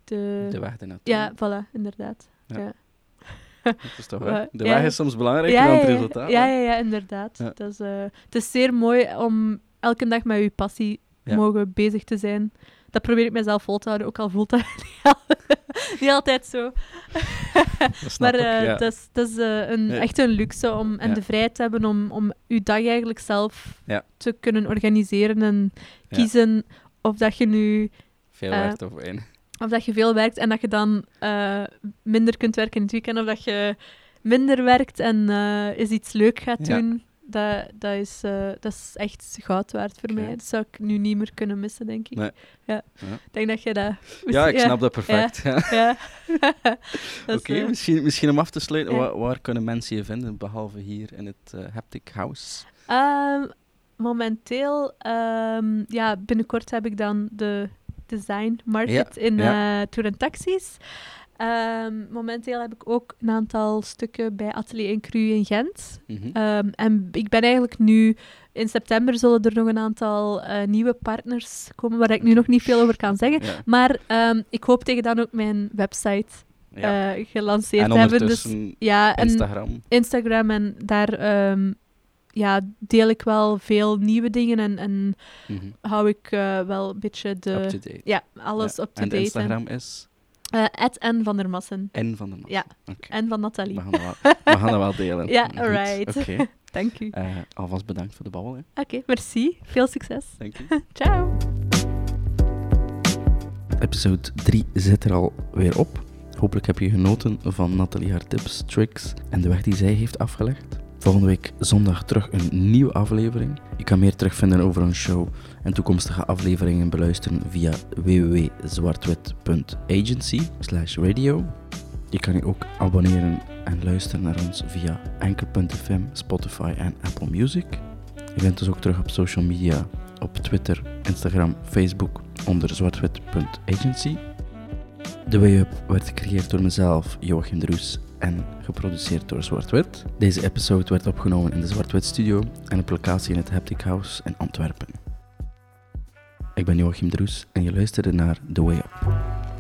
de, De weg ernaartoe. ja, voilà, inderdaad. Ja. Dat is toch hè? De weg is soms belangrijker dan het resultaat. Ja, ja, ja, inderdaad. Dat is, het is zeer mooi om elke dag met je passie Ja. mogen bezig te zijn. Dat probeer ik mezelf vol te houden, ook al voelt dat niet, al- niet altijd zo. Dat maar ik, eh, ja. is, dat is eh, een, echt een luxe om, en de vrijheid te hebben om, om je dag eigenlijk zelf te kunnen organiseren en kiezen of dat je nu Veel eh, werkt of één. of dat je veel werkt en dat je dan eh, minder kunt werken in het weekend, of dat je minder werkt en eh eens iets leuk gaat doen. Dat, dat, is, eh, dat is echt goud waard voor mij. Dat zou ik nu niet meer kunnen missen, denk ik. Nee. Ja. Ja. Ik denk dat je dat... Ja, ik snap dat perfect. Ja. Oké, eh, misschien, misschien om af te sluiten, waar, waar kunnen mensen je vinden, behalve hier in het eh, Haptic House? ehm, momenteel, ehm, ja, binnenkort heb ik dan de Design Market in Tour en Taxis. Ehm, momenteel heb ik ook een aantal stukken bij Atelier en Cru in Gent. Mhm. Ehm, en ik ben eigenlijk nu... In september zullen er nog een aantal eh, nieuwe partners komen, waar ik nu nog niet veel over kan zeggen. ja. Maar ehm, ik hoop tegen dan ook mijn website ja. eh, gelanceerd en hebben. Dus, ja, en Instagram. Instagram en daar ja, deel ik wel veel nieuwe dingen en, en Mhm. hou ik eh, wel een beetje de... Ja, alles Ja. up-to-date. En Instagram is Eh, at N van der Massen. N van de Mas. Ja. En van Nathalie. We gaan dat wel, we gaan dat wel delen. Ja, alright. Oké. Dank u. Eh, alvast bedankt voor de babbel. Hè. Oké, merci. Veel succes. Dank je. Ciao. Episode 3 zit er alweer op. Hopelijk heb je genoten van Nathalie haar tips, tricks en de weg die zij heeft afgelegd. Volgende week zondag terug een nieuwe aflevering. Je kan meer terugvinden over een show en toekomstige afleveringen beluisteren via www.zwartwit.agency radio. Je kan je ook abonneren en luisteren naar ons via anchor.fm, Spotify en Apple Music. Je vindt ons ook terug op social media, op Twitter, Instagram, Facebook onder zwartwit.agency. De Way Up werd gecreëerd door mezelf, Joachim Droes, en geproduceerd door Zwartwit. Deze episode werd opgenomen in de Zwartwit Studio en op locatie in het Haptic House in Antwerpen. Ik ben Joachim Droes en je luisterde naar The Way Up.